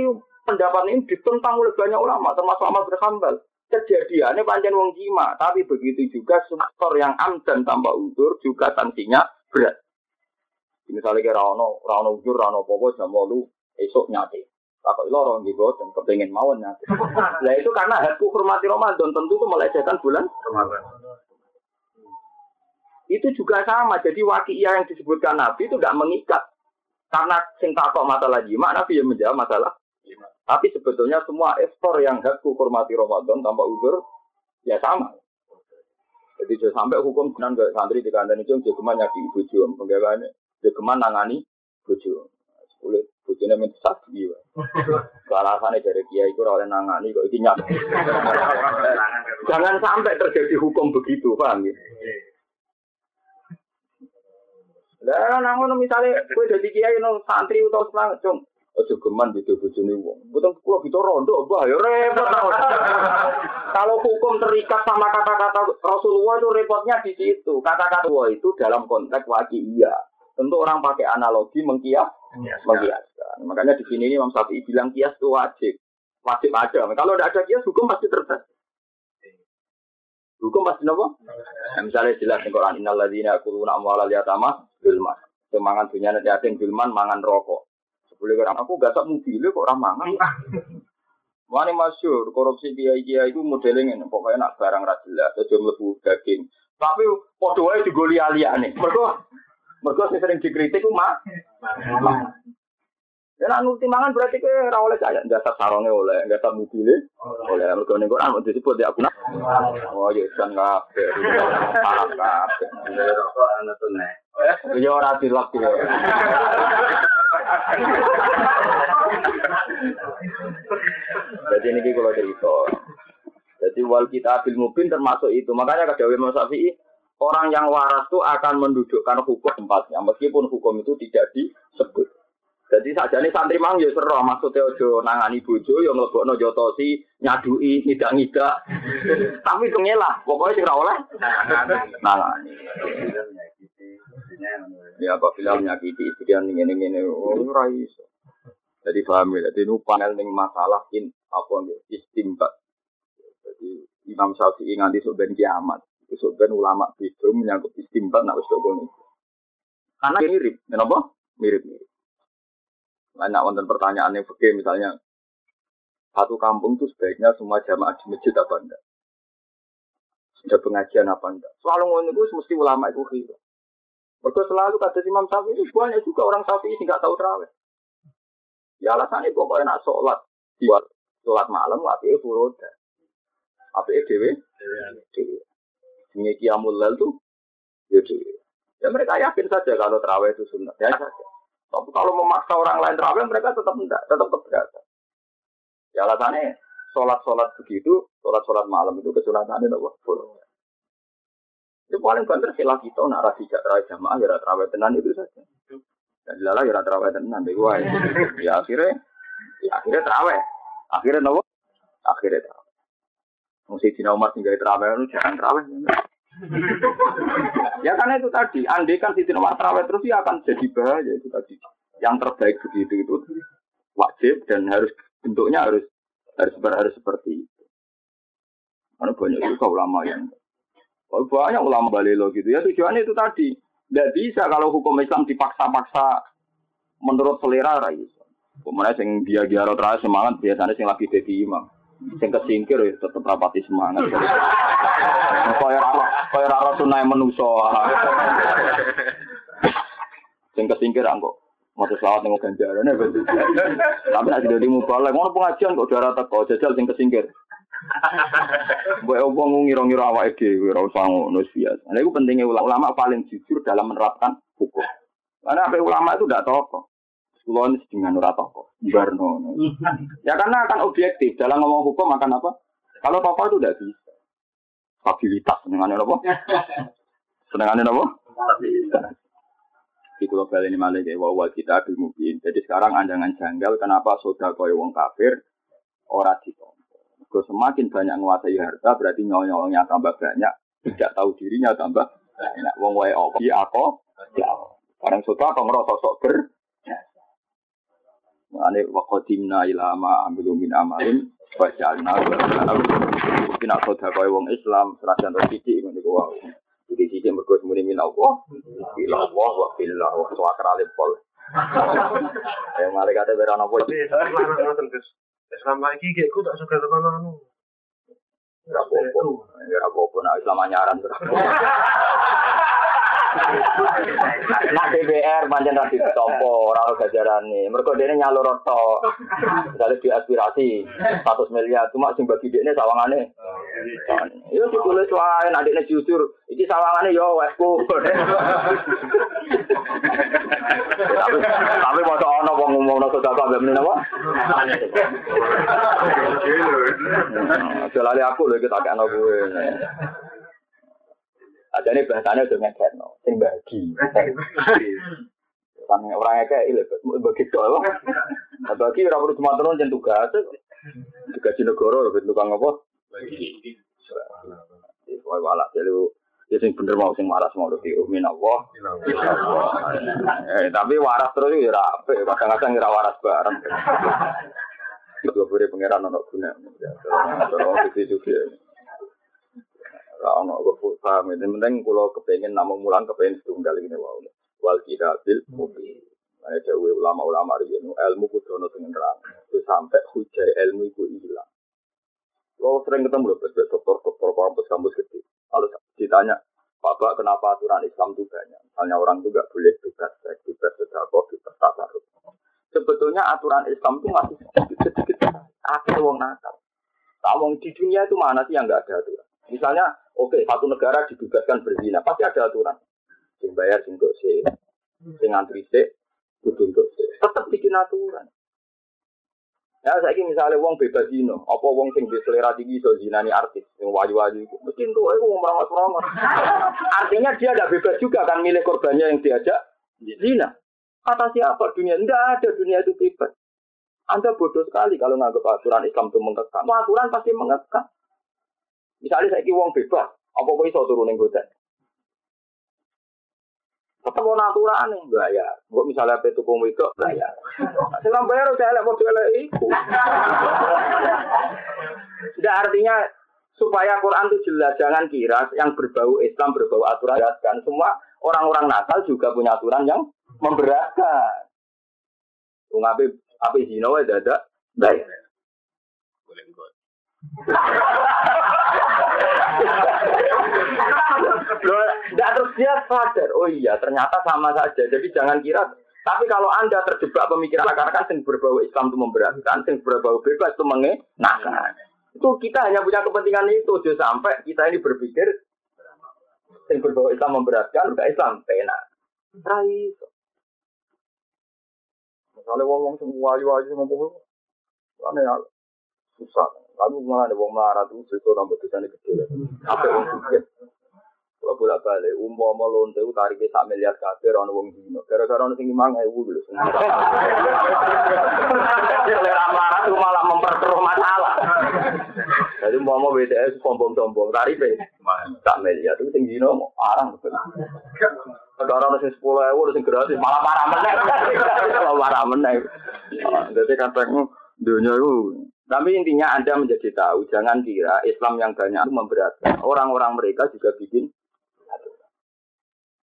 pendapat ini ditentang oleh banyak ulama, termasuk Ahmad bin Hanbal. Kejadiannya panjang wong jima, tapi begitu juga sektor yang am dan tanpa udur juga sanksinya berat. Misalnya kira rano, rano udur, rano popo, jam esok nyate. Takut lorong di dan kepengen mawon nyate. Nah itu karena hakku hormati Ramadan, tentu itu melecehkan bulan itu juga sama. Jadi wakiyah yang disebutkan Nabi itu tidak mengikat. Karena sing takok masalah jima, Nabi yang menjawab masalah. Tapi sebetulnya semua ekspor yang hakku hormati Ramadan tanpa udur, ya sama. Jadi sampai hukum benar gak santri di kandang itu jogeman nyaki bojo, penggawaannya jogeman nangani bojo. Kulit bojone minta sapi. Alasannya dari kiai itu oleh nangani kok ini nyata. Jangan sampai terjadi hukum begitu, paham ya? Lah nang ngono misale kowe dadi kiai no santri utawa semangat, Cung. Aja geman gitu bojone wong. Mboten kula kita rondo, Mbah, ya repot. Kalau hukum terikat sama kata-kata Rasulullah itu repotnya di situ. Kata-kata wah itu dalam konteks wajib iya. Tentu orang pakai analogi mengkias, mengkiaskan. Makanya di sini Imam Syafi'i bilang kias itu wajib. Wajib ada. Kalau tidak ada kias, hukum pasti terjadi. Hukum pasti nopo? Nah, misalnya jelas di Quran innal ladzina yaquluna amwalal yatama bilman. Semangan dunia nanti asing bilman mangan rokok. Sebelum orang aku gak sak mobil kok orang mangan. Wani masyur korupsi kiai kiai itu modelnya ini pokoknya nak barang ra jelas aja mlebu daging. Tapi wae digoli aliyane. Mergo mergo sing sering dikritik ku mah. Ya nak nuruti mangan berarti ke ora oleh kaya dasar sarongnya oleh, dasar mobilnya oleh. Mergo ning Quran mau disebut ya aku nak. Oh ya kan kabeh. Parah kabeh. Tunai. Ya ora dilap ya. Jadi ini kalau cerita. Jadi wal kita bil mubin termasuk itu. Makanya kata Imam Syafi'i, orang yang waras itu akan mendudukkan hukum tempatnya, meskipun hukum itu tidak disebut. Jadi saja nih santri mang ya seru, maksudnya ojo nangani bojo, yang ngelebokno jotosi, nyadui, ngidak ngidak. Tapi itu ngelah, pokoknya sih oleh nangani. Ya apabila menyakiti istri yang ini ini, oh. Jadi paham ya, jadi ini panel ning masalah in apa nggih istimbat. Jadi Imam Syafi'i nganti sok ben kiamat. Itu sok ben ulama itu menyangkut istimbat nak wis. Karena mirip, kenapa? Mirip-mirip. Banyak wonten pertanyaan yang fikih misalnya satu kampung itu sebaiknya semua jamaah di masjid apa enggak? Sudah pengajian apa enggak? Selalu ngono itu mesti ulama itu khilaf. Mereka selalu kata Imam Syafi'i itu banyak juga orang Syafi'i nggak tahu terawih. Ya alasannya pokoknya nak sholat di sholat malam tapi furoda. Apa dewe? Dewe. Ini kiamul lal tuh dewe. Ya mereka yakin saja kalau terawih itu sunnah. Ya saja. Tapi kalau memaksa orang lain terawih mereka tetap enggak, tetap keberatan. Ya alasannya sholat-sholat begitu, sholat-sholat malam itu kesunatannya? Furoda. Itu paling banter silah kita nak rasi terawih jamaah ya terawih tenan itu saja. Dan dilala ya terawih tenan deh. Ya akhirnya, ya akhirnya terawih. Akhirnya nopo? Akhirnya terawih. Mesti Dina Umar tinggal terawih itu jangan terawih. ya karena itu tadi, andai kan Siti Umar terawih terus ya akan jadi bahaya itu tadi. Yang terbaik begitu itu wajib dan harus bentuknya harus harus harus seperti itu. Karena banyak juga ulama yang Oh, banyak ulama balelo gitu ya tujuannya itu tadi. Tidak bisa kalau hukum Islam dipaksa-paksa menurut selera rai. Kemudian sing dia dia terakhir semangat biasanya sing lagi jadi imam. Sing kesingkir ya tetap rapati semangat. Kaya rara kaya rara tunai menuso. Sing kesingkir anggo. Mau selawat nengok ganjaran ya Tapi nanti jadi mubalek, mau pengajian kok darah teko jajal sing kesingkir. Mbok opo ngira-ngira awake dhewe ora usah ngono biasa. Nah, itu pentingnya ulama paling jujur dalam menerapkan hukum. Karena apa ulama itu tidak tokoh. Kulon dengan ora tokoh. Barno. Ya karena akan objektif dalam ngomong hukum akan apa? Kalau tokoh itu tidak bisa. Stabilitas senengannya apa? Senengannya apa? Stabilitas. Di kulo ini malah kayak wawal kita mungkin. Jadi sekarang andangan janggal kenapa sudah kaya wong kafir ora ditompo. Kalau semakin banyak menguasai harta berarti nyolongnya tambah banyak, tidak tahu dirinya tambah banyak. Wong wae apa di aku, ya. Barang sudah apa ngerasa sok ber. Qadimna ila ma amilu min amalin wa ja'alna Mungkin nak sedekah wong Islam senajan to sithik ngene ku wae. Jadi sithik mergo semune min Allah. Ila Allah wa billah wa suakra pol. Eh malaikat berana apa iki? Islam lagi kayak gue tak suka tekan anu. Ora apa-apa. Ora apa-apa nak Islam anyaran. Nak DPR pancen ra ditompo, ora ono gajarane. Mergo dene nyalur tok. Misalnya di aspirasi 100 miliar, cuma sing bagi dekne sawangane. Yo ditulis wae nek dekne jujur, iki sawangane yo wesku. Tapi tapi mau ono wong ngomongno sedekah mbek meneh apa? Jalali aku lho iki tak kena kowe. Ada ini bahasanya udah ngekek, no. sing bagi. Kan orang ngekek, ini bagi doa. Nah, bagi orang perlu cuma turun jentuh tugas. Tugas di negara, lebih tukang apa? Bagi. Wah, walak, jadi ya sing bener mau sing waras mau lebih umin Allah. Eh, tapi waras terus ya rapi, kadang-kadang ngira waras bareng. Itu boleh pangeran anak guna. Terus itu ono kok paham. Yang penting kalau kepengen namung mulang kepengen setunggal ini wow. Wal kidabil mubin. Nah, jauh ulama-ulama riyen ilmu kudu ono sing nerang. Itu sampai hujai ilmu itu hilang. Kalau sering ketemu loh, dokter-dokter kampus-kampus gede. Lalu ditanya, Bapak kenapa aturan Islam itu banyak? Misalnya orang itu nggak boleh bebas seks, bebas sedekah, bebas tasarruf. Sebetulnya aturan Islam itu masih sedikit-sedikit. Akhirnya wong nakal. Nah, di dunia itu mana sih yang nggak ada aturan? Misalnya, oke, satu negara dibebaskan berzina, pasti ada aturan. Sing bayar, sing untuk si, sing antri si, kudu untuk si. Tetap bikin aturan. Ya, saya ini misalnya wong bebas zino, apa wong sing selera tinggi so zinani artis, yang waju-waju, mesti itu aku wong merawat-merawat. Artinya dia tidak bebas juga kan milik korbannya yang diajak zina. Kata siapa dunia? Tidak ada dunia itu bebas. Anda bodoh sekali kalau nganggap aturan Islam itu mengekang. aturan pasti mengekang. Misalnya saya wong bebas, apa kok iso turun ning hotel? Tetap mau aturan nih, bayar. Gue misalnya apa itu kamu itu bayar. Sekarang bayar saya lihat model itu. Tidak artinya supaya Quran itu jelas jangan kira yang berbau Islam berbau aturan kan semua orang-orang nakal juga punya aturan yang memberatkan. Wong ape ape zina wae dadak bayar. Boleh tidak terus dia sadar, oh iya ternyata sama saja. Jadi jangan kira. Tapi kalau anda terjebak pemikiran akar-akar yang berbau Islam itu memberatkan, yang berbau bebas itu mengenakan. Itu kita hanya punya kepentingan itu. Jadi sampai kita ini berpikir yang berbau Islam memberatkan, bukan Islam pena. Rai. Misalnya wong-wong semua wayu-wayu ngomong, aneh susah. Tapi malah ada wong marah tuh, itu tambah dosanya gede. Apa wong suka? Kalau bolak balik, umpo mau lonte itu tariknya sak miliar kafir, orang wong dino. Gara-gara orang tinggi mang ewu dulu. Selera marah itu malah memperkeruh masalah. Jadi mau mau BTS sombong-sombong, tariknya sak miliar itu tinggi dino, arang betul. Sekarang orang sing sepuluh ewu, sing gratis, malah marah meneng. Malah marah meneng. Jadi kadang dunia itu tapi intinya Anda menjadi tahu, jangan kira Islam yang banyak itu memberatkan. Orang-orang mereka juga bikin.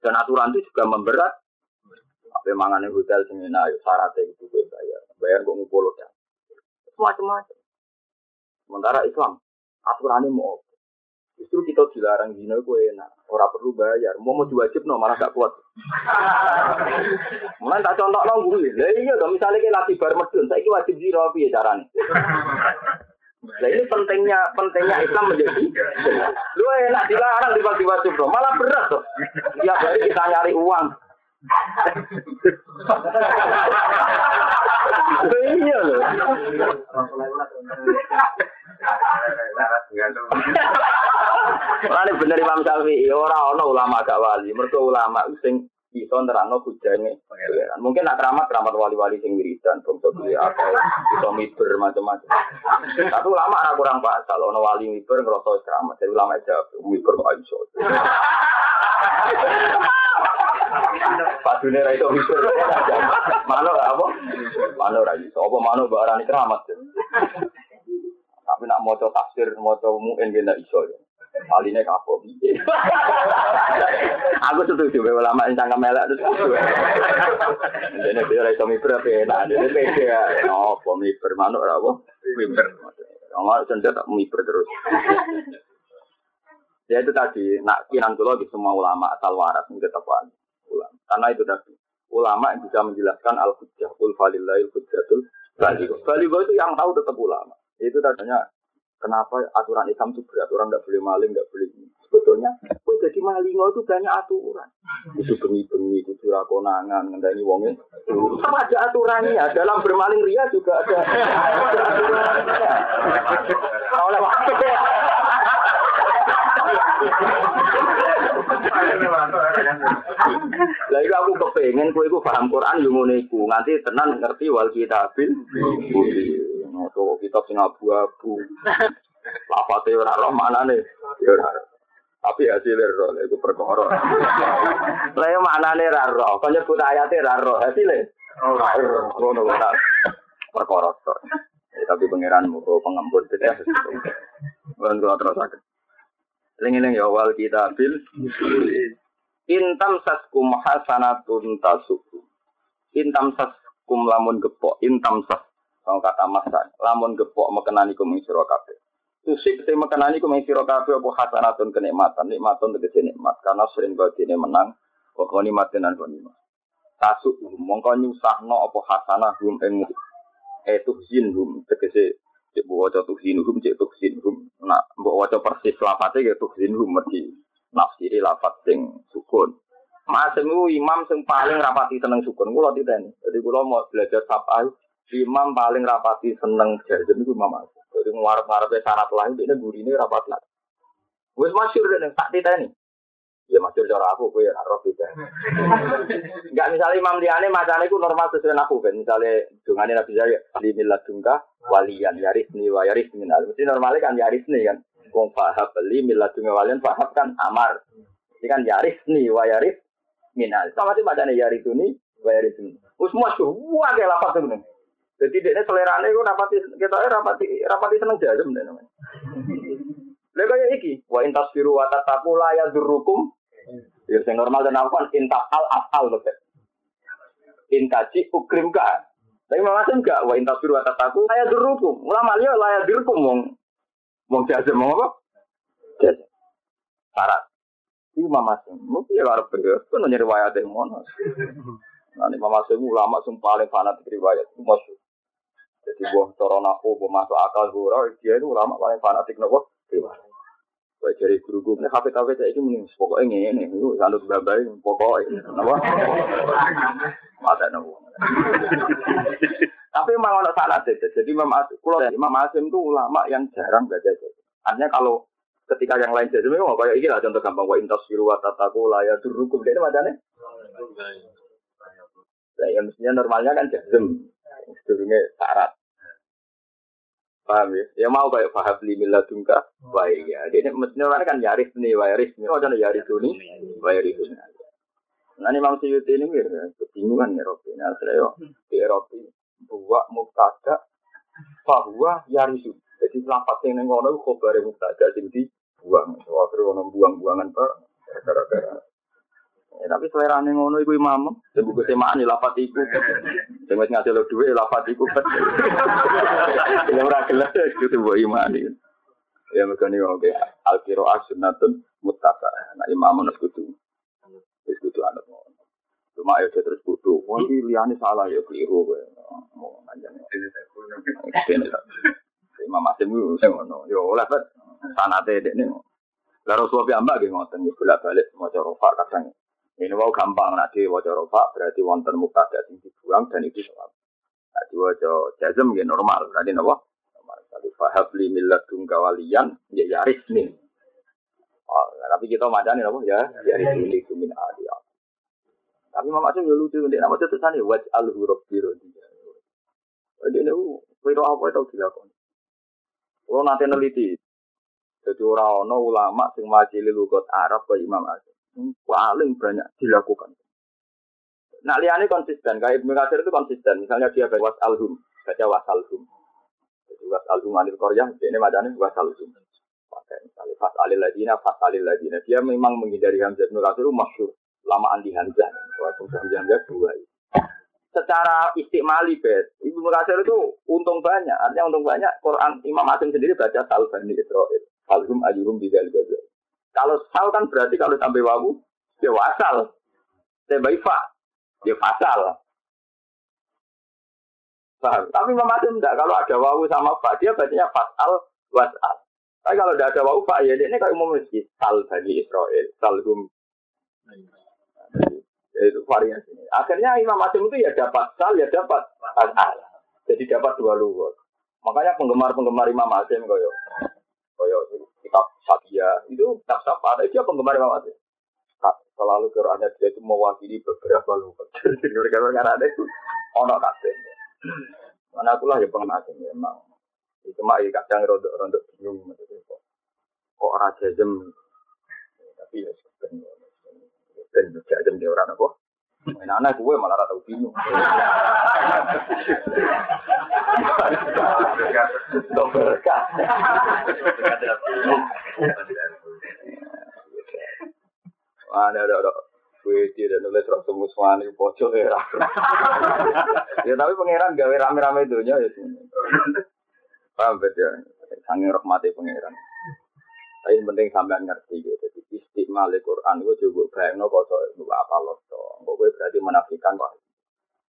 Dan aturan itu juga memberat. Apa mangan hotel semina, syaratnya itu gue bayar. Bayar gue ngumpul ya. Macam-macam. Sementara Islam, aturannya mau Justru kita dilarang zina itu enak. Orang perlu bayar. Mau mau diwajib no malah gak kuat. Mulai tak contoh no gue. Lah iya dong misalnya kita latih bar medun, saya wajib zina piye caranya? Nah ini pentingnya pentingnya Islam menjadi lu enak dilarang tiba-tiba no, malah berat tuh. Tiap hari kita nyari uang. Iya loh. Lalu bener Imam Syafi'i ora ono ulama gak wali. Mergo ulama sing bisa nerangno hujane pangeran. Mungkin nak keramat keramat wali-wali sing wiridan, bangsa duwe apa bisa miber macam-macam. Tapi ulama ora kurang pak, kalau ono wali miber ngrasa keramat. Jadi ulama aja miber kok iso. Padune ra iso mikir. Manuk apa? Manuk ra iso. Apa manuk mbok arani keramat. Tapi nak maca tafsir, maca muin gak iso ya. Paline kapok. Aku setuju be ulama sing cangkem elek terus. Dene dia iso miber apa enak, dene pede ya. Apa miber manuk ra apa? Miber. Omar cendet tak miber terus. Ya itu tadi, nak kinan kula di semua ulama asal waras ini tetap ulama. Karena itu tadi, ulama yang bisa menjelaskan al-hujjah, ul falillahil hujjatul baligo. Baligo itu yang tahu tetap ulama. Itu tadinya kenapa aturan Islam itu berat, orang tidak boleh maling, tidak boleh ini. Sebetulnya, kue jadi maling itu banyak aturan. Itu bengi-bengi, itu konangan, ngendani wongnya. Sama ada aturannya, dalam bermaling ria juga ada. Oleh waktu Lah aku kepengen kowe iku paham Quran yo ngono iku. Nganti tenan ngerti wal kitabil. Ngono kitab sing abu-abu. Lafate ora roh manane. Ya ora. Tapi hasilnya roh, itu perkara. Lah yo manane ra roh, kok nyebut ayate ra roh, hasilnya. Ngono ora. Perkara tok. Tapi pangeran muga pengampun ya. Bukan kalau terus sakit. Lengi-lengi awal kita bil. Intam saskum hasanatun tasuku. Intam saskum lamun gepok. Intam sas. Kalau kata masa. Lamun gepok mekenani kum sira kabeh. Tusik te mekenani kum sira kabeh apa hasanatun kenikmatan. Nikmatun tegese nikmat. Karena sering ini menang. Pokoknya nikmatin dan nikmat. Tasuk mongko nyusahno apa hasanah hum ing etuhzin hum tegese cek mbok waca tuhzinuhum cek tuhzinuhum nak mbok waca persis lafate ya tuhzinuhum mesti nafsiri lafat sing sukun Masem imam sing paling rapati seneng sukun kula titeni. Jadi kula mau belajar sabah imam paling rapati seneng jajem iku Imam Masem. Jadi ngarep-ngarepe syarat lain ini gurine rapat lah. Wis masyhur nek tak titeni. Ya masyhur cara aku ora roh beda. Enggak misalnya Imam Liane macane iku normal sesuai aku kan. Misalnya dungane Nabi Zaya di milad dungka walian yarisni wa yarisni. Mesti normalnya kan yarisni kan. Wong fahab beli milad dungka walian fahab kan amar. Ini kan yarisni wa yaris minal. Sama sih macane yarisuni wa yarisni. Wis masyhur wah kayak lapat temen. Jadi dia selerane itu rapati kita rapati rapati seneng jajem deh namanya. Lha iki, wa intasbiru wa tataku la yadurrukum. Ya sing normal dan apa intas al asal lho. Intaji ukrim ka. Tapi macam enggak wa intasbiru wa tataku la yadurrukum. Ulama liya la yadurrukum wong wong jajem wong apa? Jajem. Iku mama sing mesti ya arep. Kan nyari riwayat yang ngono. Nah, ini mama sing ulama sing paling fanatik riwayat. Maksud. Jadi buah corona aku, buah masuk akal, buah dia itu ulama paling fanatik nopo. Kayak dari guru guru ini hafid hafid saya itu mending pokoknya ini ini itu sandut babai pokoknya apa mata nopo. Tapi memang ada salah sih. Jadi Imam Asim, Imam Asim itu ulama yang jarang baca Artinya kalau ketika yang lain jadi memang kayak ini lah contoh gampang wa intas biru wa tataku laya durukum dia ini macamnya. Nah, yang mestinya normalnya kan jazm, sedurungnya syarat. Paham ya? Ya mau kayak paham limi ladungka. Baik ya. Ini mestinya orang kan yaris nih, yaris nih. Oh, jangan yaris ini, yaris ini. Nah, ini Imam Suyuti ini mir, kebingungan ya Robi. Nah, saya yo di Eropa buat muktada bahwa yarisu. Jadi lapat yang ngono khobar muktada sing dibuang. Soalnya ono buang-buangan pak. Gara-gara Ya, tapi selera nih ngono iku imam, sing buku semaan ya lapat iku. Sing wis ngasih lo duwe lapat iku. Sing ora gelem itu mbok imani. Ya mergo nih oke al qiraah sunnatun muttaba. Nah imam nus kudu. Wis kudu ngono. Cuma ya terus kudu. Wong iki liyane salah ya keliru kowe. Mau nganjane. Imam Asim itu sing ngono. Yo oleh bet sanate dekne. Lah Rasulullah ambak nggih ngoten bolak-balik maca rofa kadang. Ini mau gampang nanti wajah rofa berarti wonten mubtada sing dibuang dan itu soal. Nanti wajah jazm ya normal berarti nopo. Normal. Tapi fahab li millat walian ya yaris nih. Oh, tapi kita madani nopo ya yaris ini kumin adi. Tapi mama tuh ya lucu dia nama itu sana waj al huruf biru dia. Jadi ini wiro apa itu dilakukan. Kalau nanti neliti, jadi orang-orang ulama sing majili lugat Arab ke Imam Asyid paling banyak dilakukan. Nah liane konsisten, kayak Ibnu Katsir itu konsisten. Misalnya dia baca was alhum, baca was alhum. Jadi was alhum anil koryah, ini macamnya was alhum. Pakai misalnya fas alil ladina, fas alil ladina. Dia memang menghindari Hamzah Ibnu Katsir itu masyur. Lama andi Hamzah. Walaupun Hamzah Hamzah dua. Secara istimali bet, Ibnu Katsir itu untung banyak. Artinya untung banyak. Quran Imam Asim sendiri baca Salbani Israel. Alhum ayuhum bidal Kalau sal kan berarti kalau sampai wawu, ya wasal. Saya fa, ya fasal. Paham? Tapi Asim enggak. Kalau ada wawu sama fa, dia bacanya fasal, wasal. Tapi kalau tidak ada wawu fa, ya ini kayak umum masjid. Sal bani Israel, salhum. Ya, itu variasi. Akhirnya Imam Asim itu ya dapat sal, ya dapat fasal. Jadi dapat dua lugat. Makanya penggemar-penggemar Imam Asim koyo koyo kitab Sakia itu kitab Safa, dia penggemar Imam Asim selalu Qurannya dia itu mewakili beberapa lugat. Jadi karena ada itu ono kabeh. Mana aku lah ya pengen asing memang. Itu mah ya kadang rontok-rontok bingung kok. Kok raja jam tapi ya sebenarnya dan jam dia orang apa? Anak gue malah rata bingung. Berkah. Mana ada ada gue tidak nulis rasul muswan itu pojok ya. ya tapi pangeran gawe rame-rame dunia ya sini. Paham ya? Sangi rahmati pangeran. Tapi penting sampean ngerti gitu. Istiqmal Quran itu juga bayang no koso itu apa loh so. Gue berarti menafikan wah.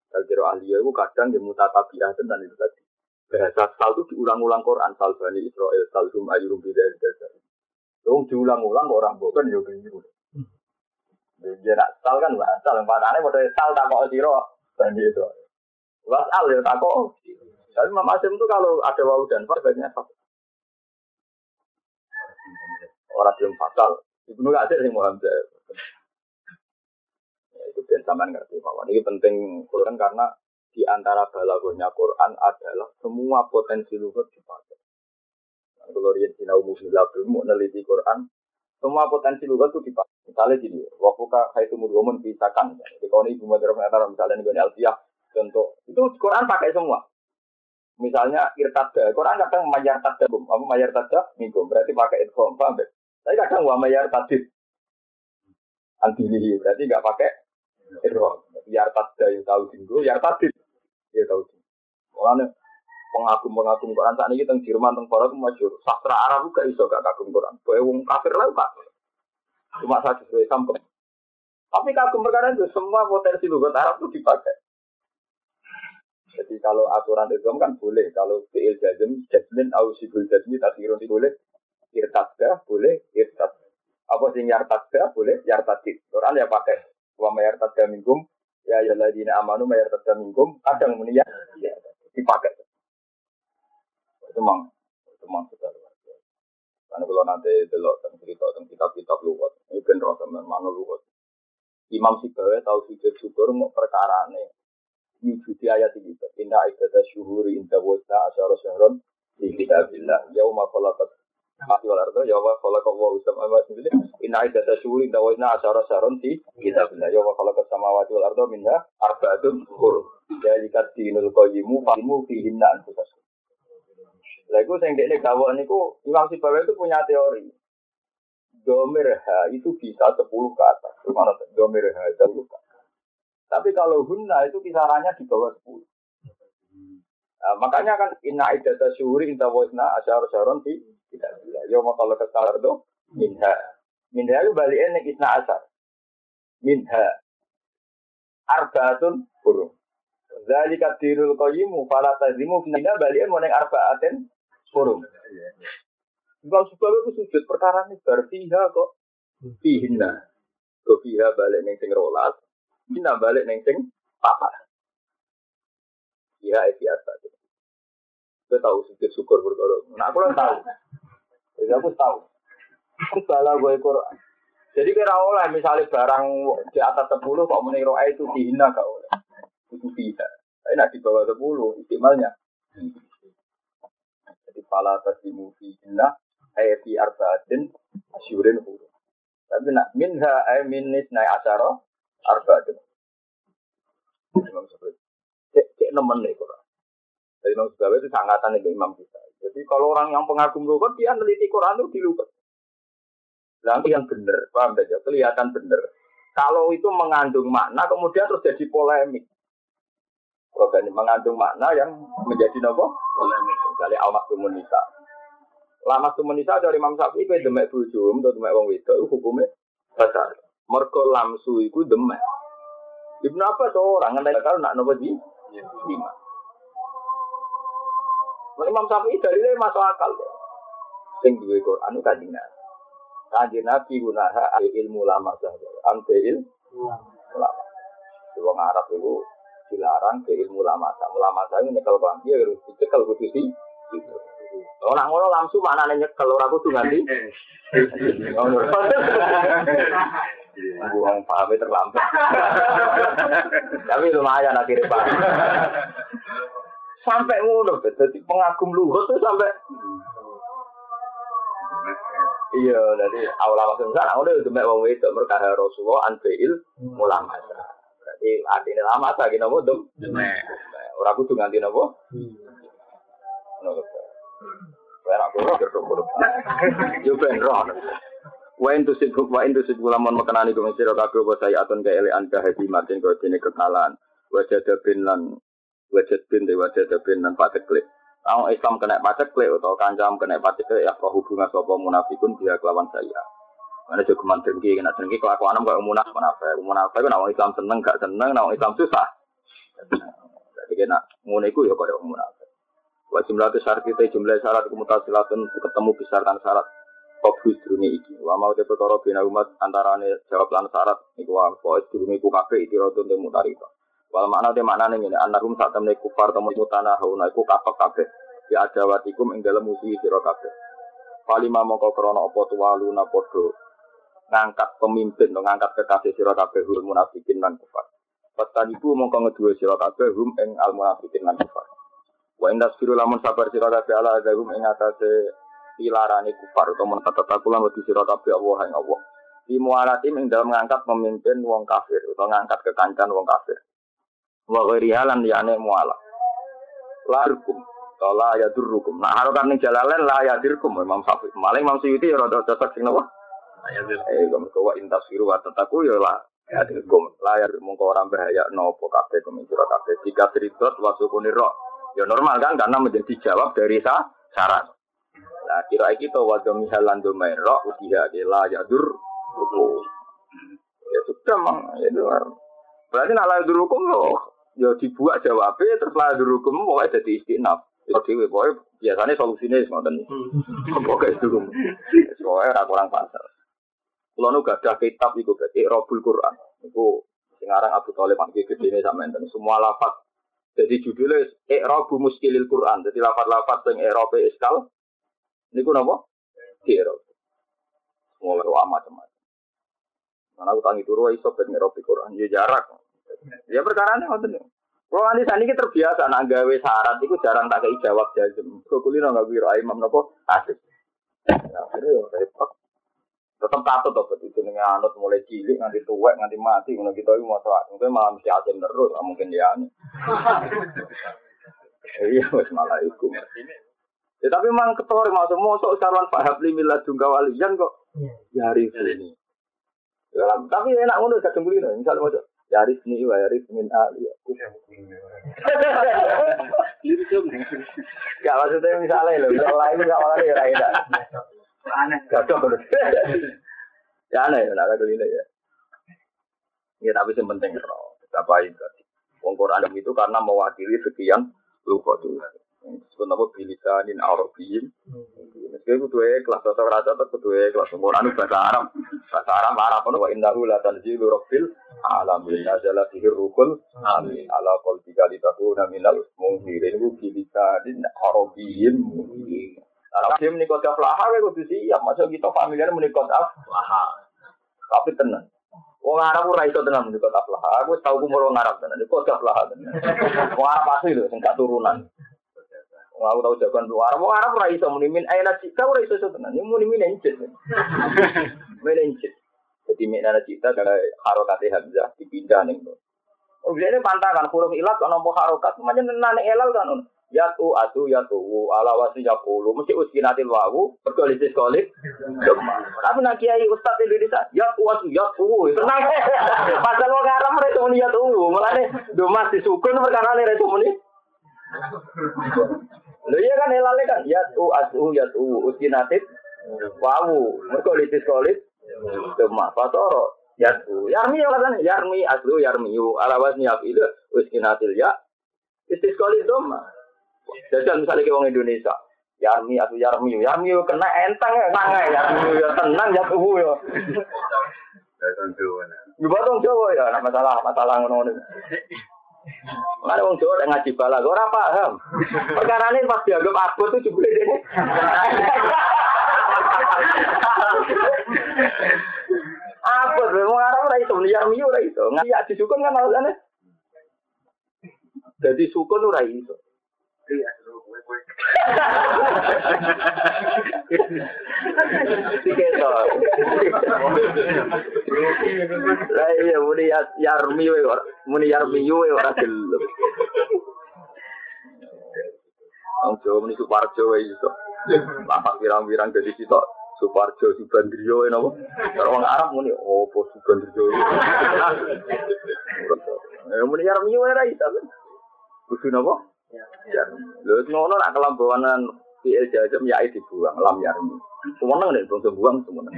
Kalau kira ahli itu kadang di mutatabiah tentang itu tadi. Bahasa sal itu diulang-ulang Quran. Sal Bani Israel, Sal Hum Ayurum Bidayah Dasar. Itu diulang-ulang orang bukan ya begini. Dia nak sal kan nggak sal, yang padahal pada sal tak kok siro, dan itu. Was al ya tak kok. Tapi Imam Asim itu kalau ada wau dan far banyak. Orang belum fasal. Ibnu Katsir sing Muhammad. Ya, itu ben sampean ngerti bahwa ini penting Quran karena di antara balagonya Quran adalah semua potensi lugat dipakai. Kalau rian sinau muslim mau neliti Quran, semua potensi lugat itu dipakai. Misalnya gini, waktu kak itu mudhomun pisakan. Jadi kalau ini madhara mengatakan misalnya ini alfiah, contoh itu Quran pakai semua. Misalnya irtada, Quran kadang mayar tada, apa mayar tada minggu, berarti pakai idgham, paham ya? Tapi kadang wa mayar tadid, antilihi, berarti nggak pakai idgham. Yar tada yang tahu tinggu, yar tadid, ya tahu tinggu. Makanya pengagum-pengagum Quran saat ini tentang Jerman tentang Barat masyur. Sastra Arab juga iso gak kagum Quran. Boleh wong kafir lah pak. Cuma satu sesuai sampel. Tapi kagum perkara itu semua potensi lugat Arab itu dipakai. Jadi kalau aturan Islam kan boleh. Kalau fi'il jazm, jazmin, ausibul jazmi, tasirun boleh. Irtadda boleh, irtad. Apa sih yartadda boleh, yartadid. Quran ya pakai. Wa mayartadda minggum, ya ya ladina amanu mayartadda minggum. Kadang meniyah, ya, dipakai itu mang itu mang sudah luar biasa. Karena kalau nanti delok tentang cerita tentang kitab-kitab luwat, ini kan rasa memang luwat. Imam Sibawa tahu sujud syukur mau perkara ini wujudi ayat ini. Inna ibadah syuhuri inda wasa asyara syahron di kitabillah. Yauma khalaqat mati wal ardo ya wa khalaqa wa usama wa sendiri inna iddata syuhuri inda wasa asyara syahron di kitabillah. Ya wa khalaqa samawati wal ardo minha arba'atun hur. Jadi kat dinul qayyimu fahimu fihinna anfusas. Iku sing dekne gawon niku Imam Sibawa itu punya teori. Domir H itu bisa 10 ke atas. Gimana domir H itu ke atas. Tapi kalau hunna itu kisarannya di bawah 10. Nah, makanya kan inna idata syuri inta wasna asyar syaron di tidak bila. Yo kalau kesal itu minha. Minha itu baliknya nih isna asar. Minha. Arbaatun burung. Zalika dirul qayyimu fala tazimu finna baliknya mau arbaatin Forum. Bang Subal itu sujud perkara ini berfiha kok. Fihina. Kok fiha balik neng sing rolas. Hina balik neng sing papa. Iya, itu biasa. Gue tahu sujud syukur berkoro. Nah, aku tahu. Jadi aku tahu. Aku salah gue Quran. Jadi kira oleh misalnya barang di atas 10 kok meniro itu dihina gak oleh. Itu tidak. Tapi nak di bawah 10 istimalnya. Jadi pala tasimu fi inna fi arba'atin asyurin huru. Tapi nak minha ay minis naik asaro arba'atin. Cek nemen nih Quran. Jadi Imam Syafi'i itu sangatan dengan Imam kita. Jadi kalau orang yang pengagum lugat dia meneliti Quran itu di lugat. Yang benar, paham saja, kelihatan benar. Kalau itu mengandung makna, kemudian terus jadi polemik. Kalau ini mengandung makna yang menjadi nopo polemik. Misalnya al nisa. Lama nisa dari Imam Syafi'i itu demek bujum atau demek wong wedok hukumnya besar. Mergo lamsu itu demek. Ibnu apa orang ngentai kalau nak nopo di lima. Imam Syafi'i dari masuk akal. Sing duwe Quran kanjeng Nabi. Kanjeng Nabi gunaha ilmu lama saja. Ante ilmu lama. Wong Arab itu dilarang ke ilmu lama. Ulama saya ini kalau bang dia harus dicekel kudu sih. Orang ngono langsung mana nanya kalau aku tuh nganti. Buang pahamnya terlambat. Tapi lumayan akhirnya pak. Sampai ngono, jadi pengagum luhut tuh sampai. Iya, jadi awal awal sana, udah itu mek wong itu merkah Rasulullah anfil ulama. Berarti artinya lama lagi nopo dem. Orang kudu nganti nopo. Saya aku roh Yo ben roh. Wa in tusibuk wa in tusibuk lamun mekenani kuwi sira kabeh apa saya atun anda hadi matin kau dene kekalan. Wajah bin lan wajah bin de wajah bin lan pateklik. Kalau Islam kena paceklik atau kancam kena paceklik ya roh hubungan sapa munafikun dia kelawan saya. Mana juga man dengki, kena dengki kelakuan kok munaf munafik. Munafik kan orang Islam seneng gak seneng, orang Islam susah. Jadi kena ngono ya kaya munafik. Wa jumlah syarat kita jumlah syarat silatun ketemu besarkan syarat Fokus dunia iki. Wa mau te perkara bina umat antarane jawab lan syarat iku wa poes dunia iku kabeh iki rotun te mutarika. Wal makna te maknane ngene anarum sak temne kufar temu mutana hauna iku kapek kabeh. Ya adawatikum ing dalem musuhi sira kabeh. Palima mongko krana apa tuwaluna padha ngangkat pemimpin atau ngangkat kekasih sira kabeh hum munafikin lan kufar. Petan ibu mongko ngeduwe sira kabeh hum ing al munafikin lan kufar. Wa indas firu lamun sabar sira kabeh ala adahum ing atase pilarane kufar atau mentatatakulan wedi sira kabeh Allah ing Allah. Di mualatim ing dalam mengangkat pemimpin wong kafir atau ngangkat kekancan wong kafir. Wa ghairi halan liyane muala. Larkum la ya durrukum. Nah harokan ning jalalen la ya dirkum Imam Syafi'i. Maling Imam Suyuti ya rada cocok sing napa? Eh kamu wa intasiru wa tataku ya lah ya dirkum. La ya mongko ora bahaya nopo kabeh kementura kabeh. Jika seridot wa sukuni ro. Ya normal kan karena menjadi jawab dari sa syarat. Nah, kira kita wadami halan domain roh udia la yadur hukum. Ya sudah mang, ya itu Berarti nak layak hukum loh, ya dibuat jawabnya terus layak hukum pokoknya jadi istinaf. Itu dewi, pokoknya biasanya solusinya semuanya. Pokoknya itu hukum. Pokoknya orang kurang pasar. Kalau nu gak ada kitab itu berarti Robul Quran. Itu sekarang Abu Talib panggil gede ini sama enten. Semua lafat. Jadi judulnya Iqrabu Muskilil Quran. Jadi lafat-lafat yang Iqrabu Iskal ini ku nopo? Kiro. Mulai doa macam-macam. Karena aku tangi turu iso ben ngerobi Quran. Ya jarak. Ya perkara ini ngoten. Kalau nanti saat ini terbiasa nak gawe syarat itu jarang tak kei jawab jazm. Kau kulino nggak biro imam nopo asik. Ya akhirnya ya repot. Tetap katut tuh betul jenenge anut mulai cilik nganti tuwek nganti mati ngono kita iki mau soal. Mungkin malah mesti asim terus, mungkin dia. Iya, wis malah iku. Ya tapi memang ketor masuk mosok sarwan Pak Habli milah jungka walian kok ya hari ini. Ya, tapi enak ngono cemburu nih. Misalnya Yaris ini wa yaris min ali. Gak maksudnya misalnya loh, kalau lain gak malah ya enak. Aneh. Gak cocok. Ya aneh, nak kado ini ya. Ya tapi yang penting roh. Apa itu? Wong Quran itu karena mewakili sekian lupa tuh disebut apa bilisanin Arabiyyin. Meski kudu kelas atau raja atau kudu kelas umur anu bahasa Arab. Bahasa Arab Arab wa innahu la tanzilu rabbil alamin. Nazala fihi ruhul amin. Ala qalbika litakuna minal munzirin ku bilisanin Arabiyyin. Arab dia menikot aflaha ya kudu siap. Masa kita familiar menikot aflaha. Tapi tenang. Wong Arab ora iso tenan menikot aflaha. Aku tahu ku wong Arab tenan. Kok aflaha tenan. Wong Arab asli lho sing turunan. Aku tahu jagoan lu Arab, mau Arab ora iso muni min aina cita ora iso tenan. Ini muni min encet. Min encet. Jadi min aina cita kalau harokate Hamzah dipindah ning Oh, ini pantangan huruf ilat kok nampa harokat, macam nane elal kan. Yatu atu yatu ala wasi yakulu mesti uskinatil wawu berkolisis kolik tapi nak kiai ustaz Indonesia yatu atu yatu tenang. Pasal wong Arab mereka muni yatu mulane domas disukun perkara ini mereka muni Lho iya kan elale kan? Yatu atu yatu uskinatil wawu berkolisis kolik Demak patoro yatu yarmi ya kan yarmi aslu yarmi ala wasi yafilu uskinatil ya. Istisqali doma Jajal misalnya ke orang Indonesia. Yarmi atau Yarmi, Yarmi kena enteng ya, sangai Yarmi yo tenang ya tuh yo. Juga dong Jawa ya, nah masalah masalah ngono ngono. Mana wong Jawa ngaji bala, ora paham. Perkara ini pas dianggap aku tuh jebule dene. Apa tuh, mau Arab ora iso, Yarmi ora iso. Ngaji aji sukun kan alasannya. Jadi sukun ora iso. Lah iya muni yarmi we ora muni yarmi we ora gelem. Wong Jawa muni Suparjo wae iso. Lapak pirang-pirang dadi sitok Suparjo Subandrio napa? Kalau wong Arab muni opo Subandrio. Eh muni yarmi we ora iso. Kudu napa? Ya. Lho ngono nak kelambanan fi'il jazm ya dibuang lam yarmi. Semeneng nek bangsa buang semeneng.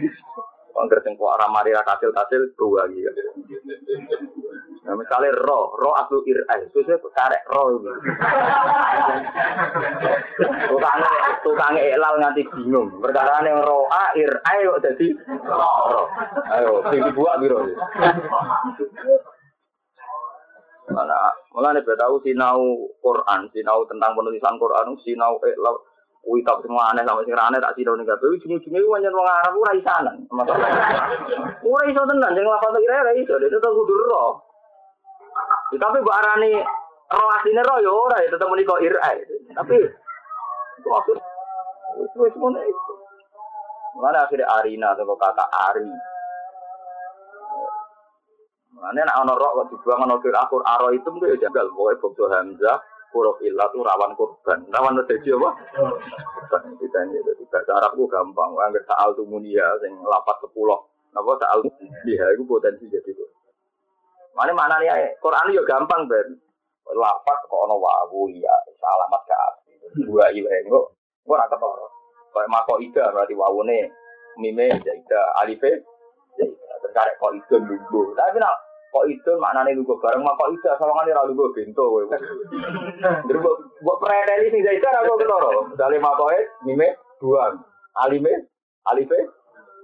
Angger sing kok ora mari ra kasil-kasil buang iki. Nah, misalnya ro, ro aslu ir'ai, terus karek ro. Tukang tukang elal nganti bingung. Perkara yang ro a ir'ai kok jadi ro. Ayo, sing dibuat biro. Mana, malah nih tahu sinau Quran, sinau tentang penulisan Quran, sinau eh lau Wih tak semua aneh sama sing aneh tak sinau nih tapi ujung-ujungnya gue wong Arab ora isanan. Ora iso tenan, jangan lapor kira ora iso, itu tuh kudu roh. Ya, tapi mbak arani roh asline roh ya ora, ya tetep muni kok irai. Tapi itu maksud itu semuanya itu. Mana akhirnya Arina atau kata Ari. Mana nak ono rok kok dibuang ono kira akur. Aro itu mungkin ya jagal pokoknya bokso hamzah huruf ilah tuh rawan korban. Rawan terjadi apa? Korban. Kita ini jadi bahasa Arab itu gampang. Angger saal tuh munia sing lapat sepuluh napa saal dia itu potensi jadi korban. Mana mana nih Quran yo gampang ben. Lapat kok ono wawu ya alamat ke asli dua kok kok ora ketara. Kayak mako ida berarti wawune mime jaida alife jaida. Terkarek kok itu dulu. Tapi nak kok itu maknane lugu bareng mak kok ida sawangane ra lugu bento. Jadi buat preteli sing jaida ra kok ketara. Misale makoe mime dua alime alife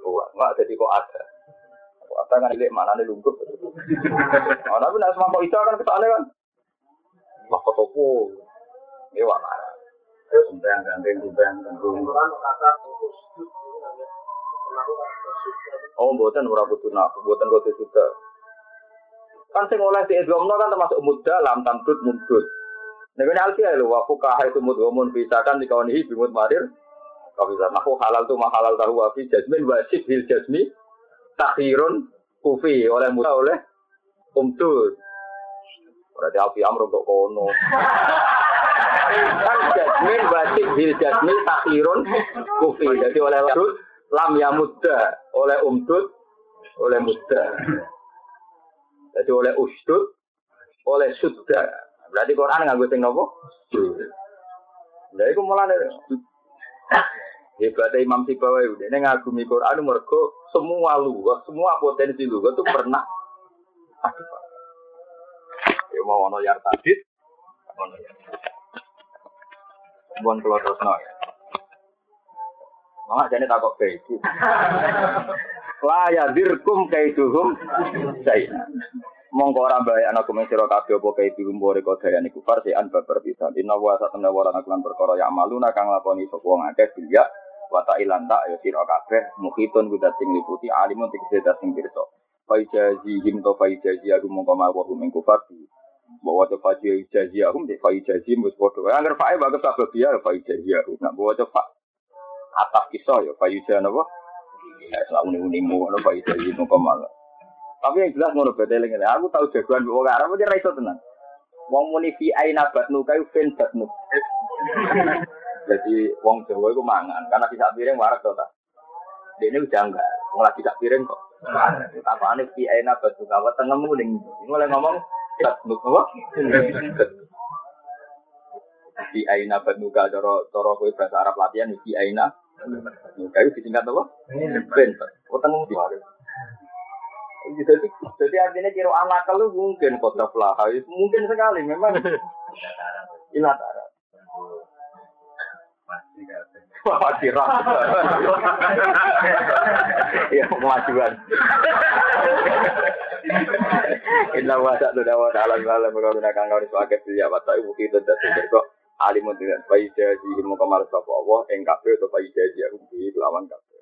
dua. Enggak jadi kok ada. Kok ada kan ilek maknane lugu. Oh, tapi nak semua kok ida kan kesane kan. Wah kok toko. Ewa marah. Sumpah gandeng. Oh, buatan ora kudu nak, buatan kudu sudah. Kan sing oleh di Islamno kan termasuk muda lam tamdud mudud. Nek ini alfiah lho, wa fuqaha itu mudhamun bisa kan dikaunihi bimut marir. Kalau bisa mahu halal tu mahalal tahu wa fi jazmin wajib bil jazmi takhirun kufi oleh muda oleh umdud. Berarti alfi amr untuk kono. kan jazmin wajib bil jazmi takhirun kufi. Jadi oleh lam ya muda oleh umdud oleh muda. Jadi oleh usdud, oleh sudda. Berarti Quran nggak gue nopo? Nah, itu mulai hebatnya Imam Sibawi udah ini ngagumi Quran mergo semua lugas, semua potensi lugas itu pernah Ya mau ono yar tadit, ono yar. Bukan keluar terus ya. Mama jadi takut kayak itu. La yadirkum kaiduhum saya. Mongko ora bae ana kumen sira kabeh apa kaiduhum bore kodaya niku farsi an babar pisan. Inna wa satamna wa kelan perkara ya maluna kang lakoni sapa wong akeh bilya wa ilan tak ya sira kabeh mukhitun kudat sing liputi alimun tegese dat sing pirsa. Faijazi him to faijazi aku mongko mawa hum ing kufar bahwa coba jazi aku di faijazi mus padha. Angger fae bagus sabab dia faijazi aku. Nak bawa coba atas kisah ya napa? Ya selalu ning-ning ngono Pak Ida itu kemal. Tapi yang jelas ngono bedeling ini. Aku tahu jagoan wong Arab aja ra iso tenan. Wong muni fi aina batnu kayu fen batnu. Jadi wong Jawa itu mangan karena bisa piring warak to ta. Dia ini udah enggak, lagi sak piring kok. Apa ane fi aina batnu kawa tengemu ning. Mulai ngomong batnu apa? Fi aina batnu ka cara cara kowe bahasa Arab latihan fi aina kayu disingkat apa? Ben. Kok tengemu di warak. Jadi, jadi artinya kira anak lu mungkin kota pelaha, mungkin sekali memang ilat Arab. Kira. Ya, kemajuan. Inna wa ta'ala wa ta'ala wa ta'ala kang kau sebagai siya wa ta'ala ibu kita kok alimun dengan bayi jadi ilmu kamar sapa Allah ing kabeh atau bayi jadi aku di lawan kabeh